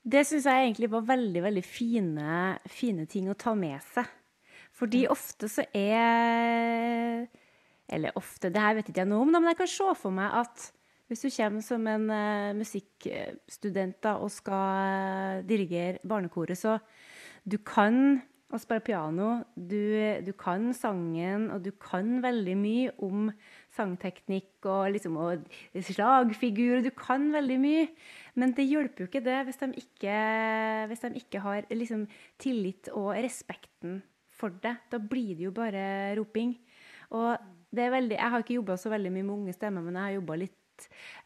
Det syns jeg egentlig var veldig veldig fine, fine ting å ta med seg. Fordi ofte så er Eller ofte, det her vet ikke jeg noe om, men jeg kan se for meg at hvis du kommer som en uh, musikkstudent da, og skal uh, dirigere barnekoret, så du kan å spille piano, du, du, kan sangen, og du kan veldig mye om sangteknikk og, liksom, og slagfigur. Du kan veldig mye. Men det hjelper jo ikke det hvis de ikke, hvis de ikke har liksom, tillit og respekten for det. Da blir det jo bare roping. Og det er veldig, jeg har ikke jobba så veldig mye med unge stemmer, men jeg har jobba litt.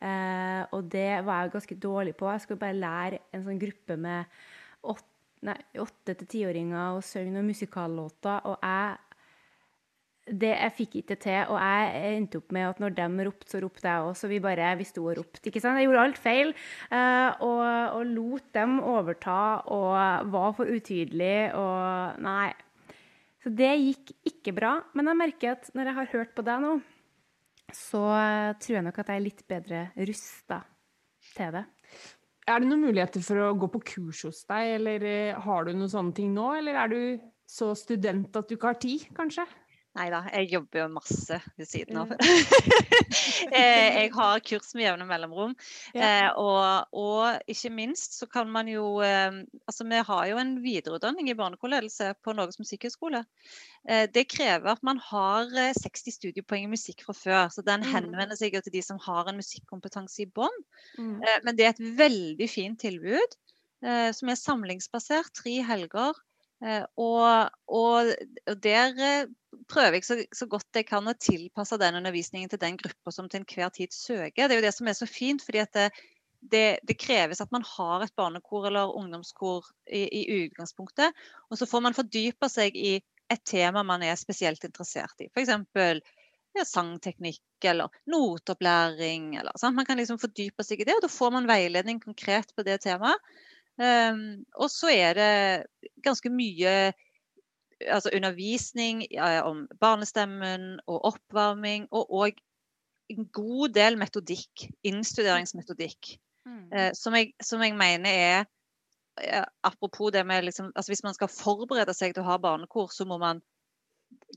Eh, og det var jeg ganske dårlig på. Jeg skulle bare lære en sånn gruppe med åtte til tiåringer å synge noen musikallåter. Og jeg det jeg fikk ikke til, og jeg endte opp med at når de ropte, så ropte jeg òg. Så vi bare vi sto og ropte. ikke sant? Jeg gjorde alt feil. Eh, og, og, lot dem overta og var for utydelig og Nei. Så det gikk ikke bra. Men jeg merker at når jeg har hørt på deg nå, så tror jeg nok at jeg er litt bedre rusta til det. Er det noen muligheter for å gå på kurs hos deg, eller eh, har du noen sånne ting nå? Eller er du så student at du ikke har tid, kanskje? Nei da, jeg jobber jo masse ved siden av. Eh, jeg har kurs med jevne mellomrom. Ja. Eh, og, og, ikke minst så kan man jo eh, Altså vi har jo en videreutdanning i barnekoreledelse på Norges musikkhøgskole. Det krever at man har 60 studiepoeng i musikk fra før. Så den mm. henvender seg jo til de som har en musikkompetanse i bånn. Mm. Men det er et veldig fint tilbud som er samlingsbasert. Tre helger. Og, og, der prøver jeg så, så, godt jeg kan å tilpasse den undervisningen til den gruppa som til enhver tid søker. Det er jo det som er så fint, fordi det, det, det, kreves at man har et barnekor eller ungdomskor i, i, utgangspunktet. Og så får man fordype seg i et tema man er spesielt interessert i. F.eks. Ja, sangteknikk eller noteopplæring. Eller? Man kan liksom fordype seg i det, og da får man veiledning konkret på det temaet. Um, og så er det ganske mye altså undervisning om barnestemmen og oppvarming, og òg en god del metodikk, innstuderingsmetodikk, mm. eh, som, jeg, som, jeg, mener er Apropos det med liksom, altså Hvis man skal forberede seg til å ha barnekor, så må man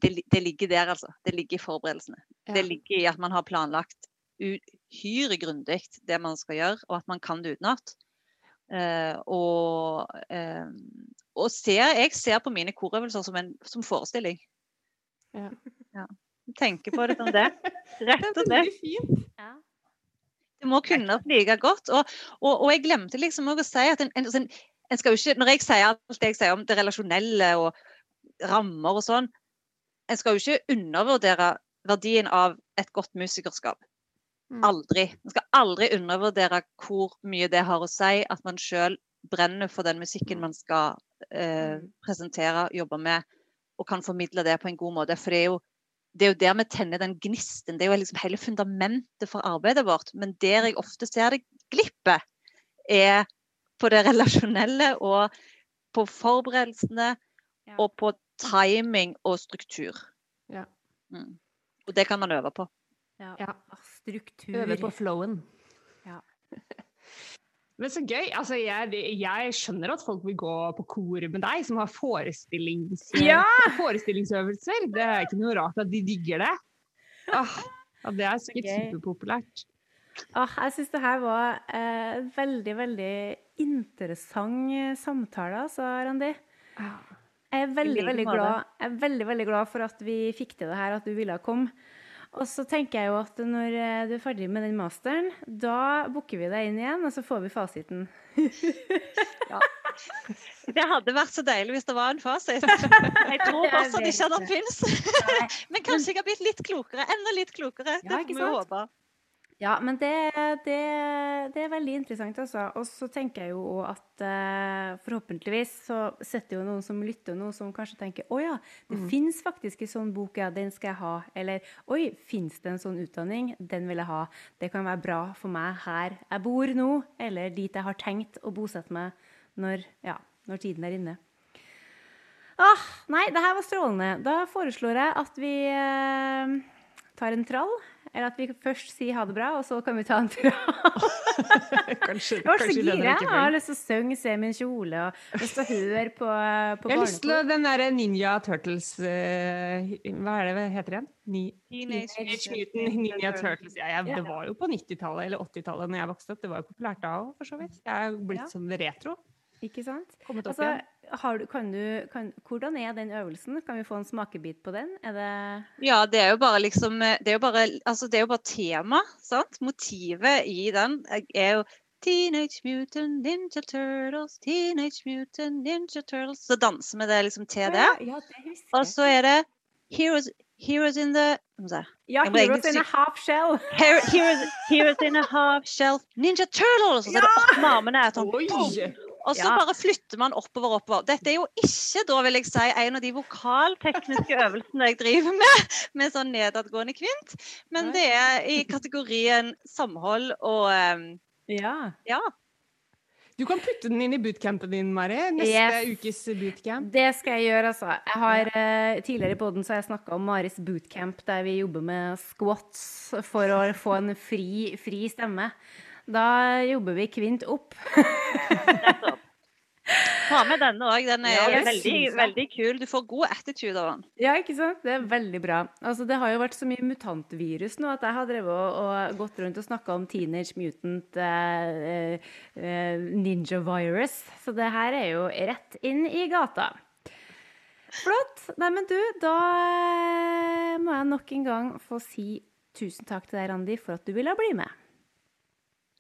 Det, det ligger der, altså. Det ligger i forberedelsene. Ja. Det ligger i at man har planlagt uhyre grundig det man skal gjøre, og at man kan det utenat. Uh, og, uh, og ser, jeg ser på mine korøvelser som en som forestilling. Ja. ja. Tenker på det som det. Rett og slett. Ja. Du må kunne det like godt. Og, og, og, jeg glemte liksom å si at en, en, en, en skal jo ikke, Når jeg sier alt det jeg sier om det relasjonelle og rammer og sånn, en skal jo ikke undervurdere verdien av et godt musikerskap. Mm. Aldri. Man skal aldri undervurdere hvor mye det har å si at man sjøl brenner for den musikken man skal eh, presentere, jobbe med, og kan formidle det på en god måte. For det er jo, det er jo der vi tenner den gnisten. Det er jo liksom hele fundamentet for arbeidet vårt. Men der jeg ofte ser det glippe, er på det relasjonelle og på forberedelsene Ja. og på timing og struktur. Ja. Mm. Og det kan man øve på. Ja. Ja. Ah, Struktur. Øve på flowen. Ja. Men så gøy. Altså, jeg, jeg skjønner at folk vil gå på kor med deg, som har forestillings, Ja! forestillingsøvelser. Det er ikke noe rart at de digger det. Ah, ja, det er sikkert gøy. superpopulært. Ah, jeg syns det her var eh, veldig, veldig interessant eh, samtale, altså, Randi. Jeg er veldig, veldig glad, jeg er veldig, veldig glad for at vi fikk til det her, at du ville komme. Og så tenker jeg jo at når eh, du er ferdig med den masteren, da booker vi deg inn igjen, og så får vi fasiten. Det hadde vært så deilig hvis det var en fasit. Jeg tror fortsatt ikke at den fins. Men kanskje jeg har blitt litt klokere. Enda litt klokere. Ja, Det får vi håpe. Ja, men det, det, det er veldig interessant, altså. Og så tenker jeg jo at eh, forhåpentligvis så sitter jo noen som lytter nå, som kanskje tenker å ja, det Mm. fins faktisk en sånn bok, ja, den skal jeg ha. Eller oi, fins det en sånn utdanning? Den vil jeg ha. Det kan være bra for meg her jeg bor nå, eller dit jeg har tenkt å bosette meg når, ja, når tiden er inne. Ah, nei, det her var strålende. Da foreslår jeg at vi eh, tar en trall. Eller at vi først sier ha det bra, og så kan vi ta en trall. Kanskje, Jeg var så gira. Jeg har lyst til å synge, se min kjole og lyst til å høre på, på Jeg har lyst til å, den derre Ninja Turtles uh, Hva er det det heter igjen? Ni Teenage Teenage Mutant Ninja Turtles. Ja, jeg, det var jo på 90-tallet eller 80-tallet når jeg vokste opp. Det var jo populært da òg, for så vidt. Jeg er blitt Ja. sånn retro. Ikke sant? Kommet opp Altså, du, kan du, kan, hvordan er den øvelsen? Kan vi få en smakebit på den? Det Ja, det er jo bare liksom Det er jo bare, altså, tema, sant? Motivet i den er jo Teenage Mutant Ninja Turtles, Teenage Mutant Ninja Turtles. Så danser vi det liksom til det. Ja, det Og så er det Heroes, heroes in the? Ja, Heroes in a half shell. Her, Heroes, heroes in a half shell Ninja Turtles! Og så er det opp med armene. Sånn! Og så Ja. bare flytter man oppover og oppover. Dette er jo ikke, da vil jeg si, en av de vokaltekniske øvelsene jeg driver med, med sånn nedadgående kvint. Men det er i kategorien samhold og um, Ja. ja. Du kan putte den inn i bootcampen din, Mari. Neste Yes. ukes bootcamp. Det skal jeg gjøre, altså. Jeg har, uh, tidligere i poden har jeg snakka om Maris bootcamp, der vi jobber med squats for å få en fri, fri stemme. Da jobber vi kvint opp. Ta med denne òg. Den er Ja, veldig, veldig kul. Du får god attitude av den. Ja, ikke sant? Det er veldig bra. Altså, det har jo vært så mye mutantvirus nå at jeg har drevet og, og gått rundt og snakka om Teenage Mutant eh, eh, Ninja Virus. Så det her er jo rett inn i gata. Flott. Nei, men du, da eh, må jeg nok en gang få si tusen takk til deg, Randi, for at du ville bli med.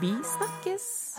Vi snakkes!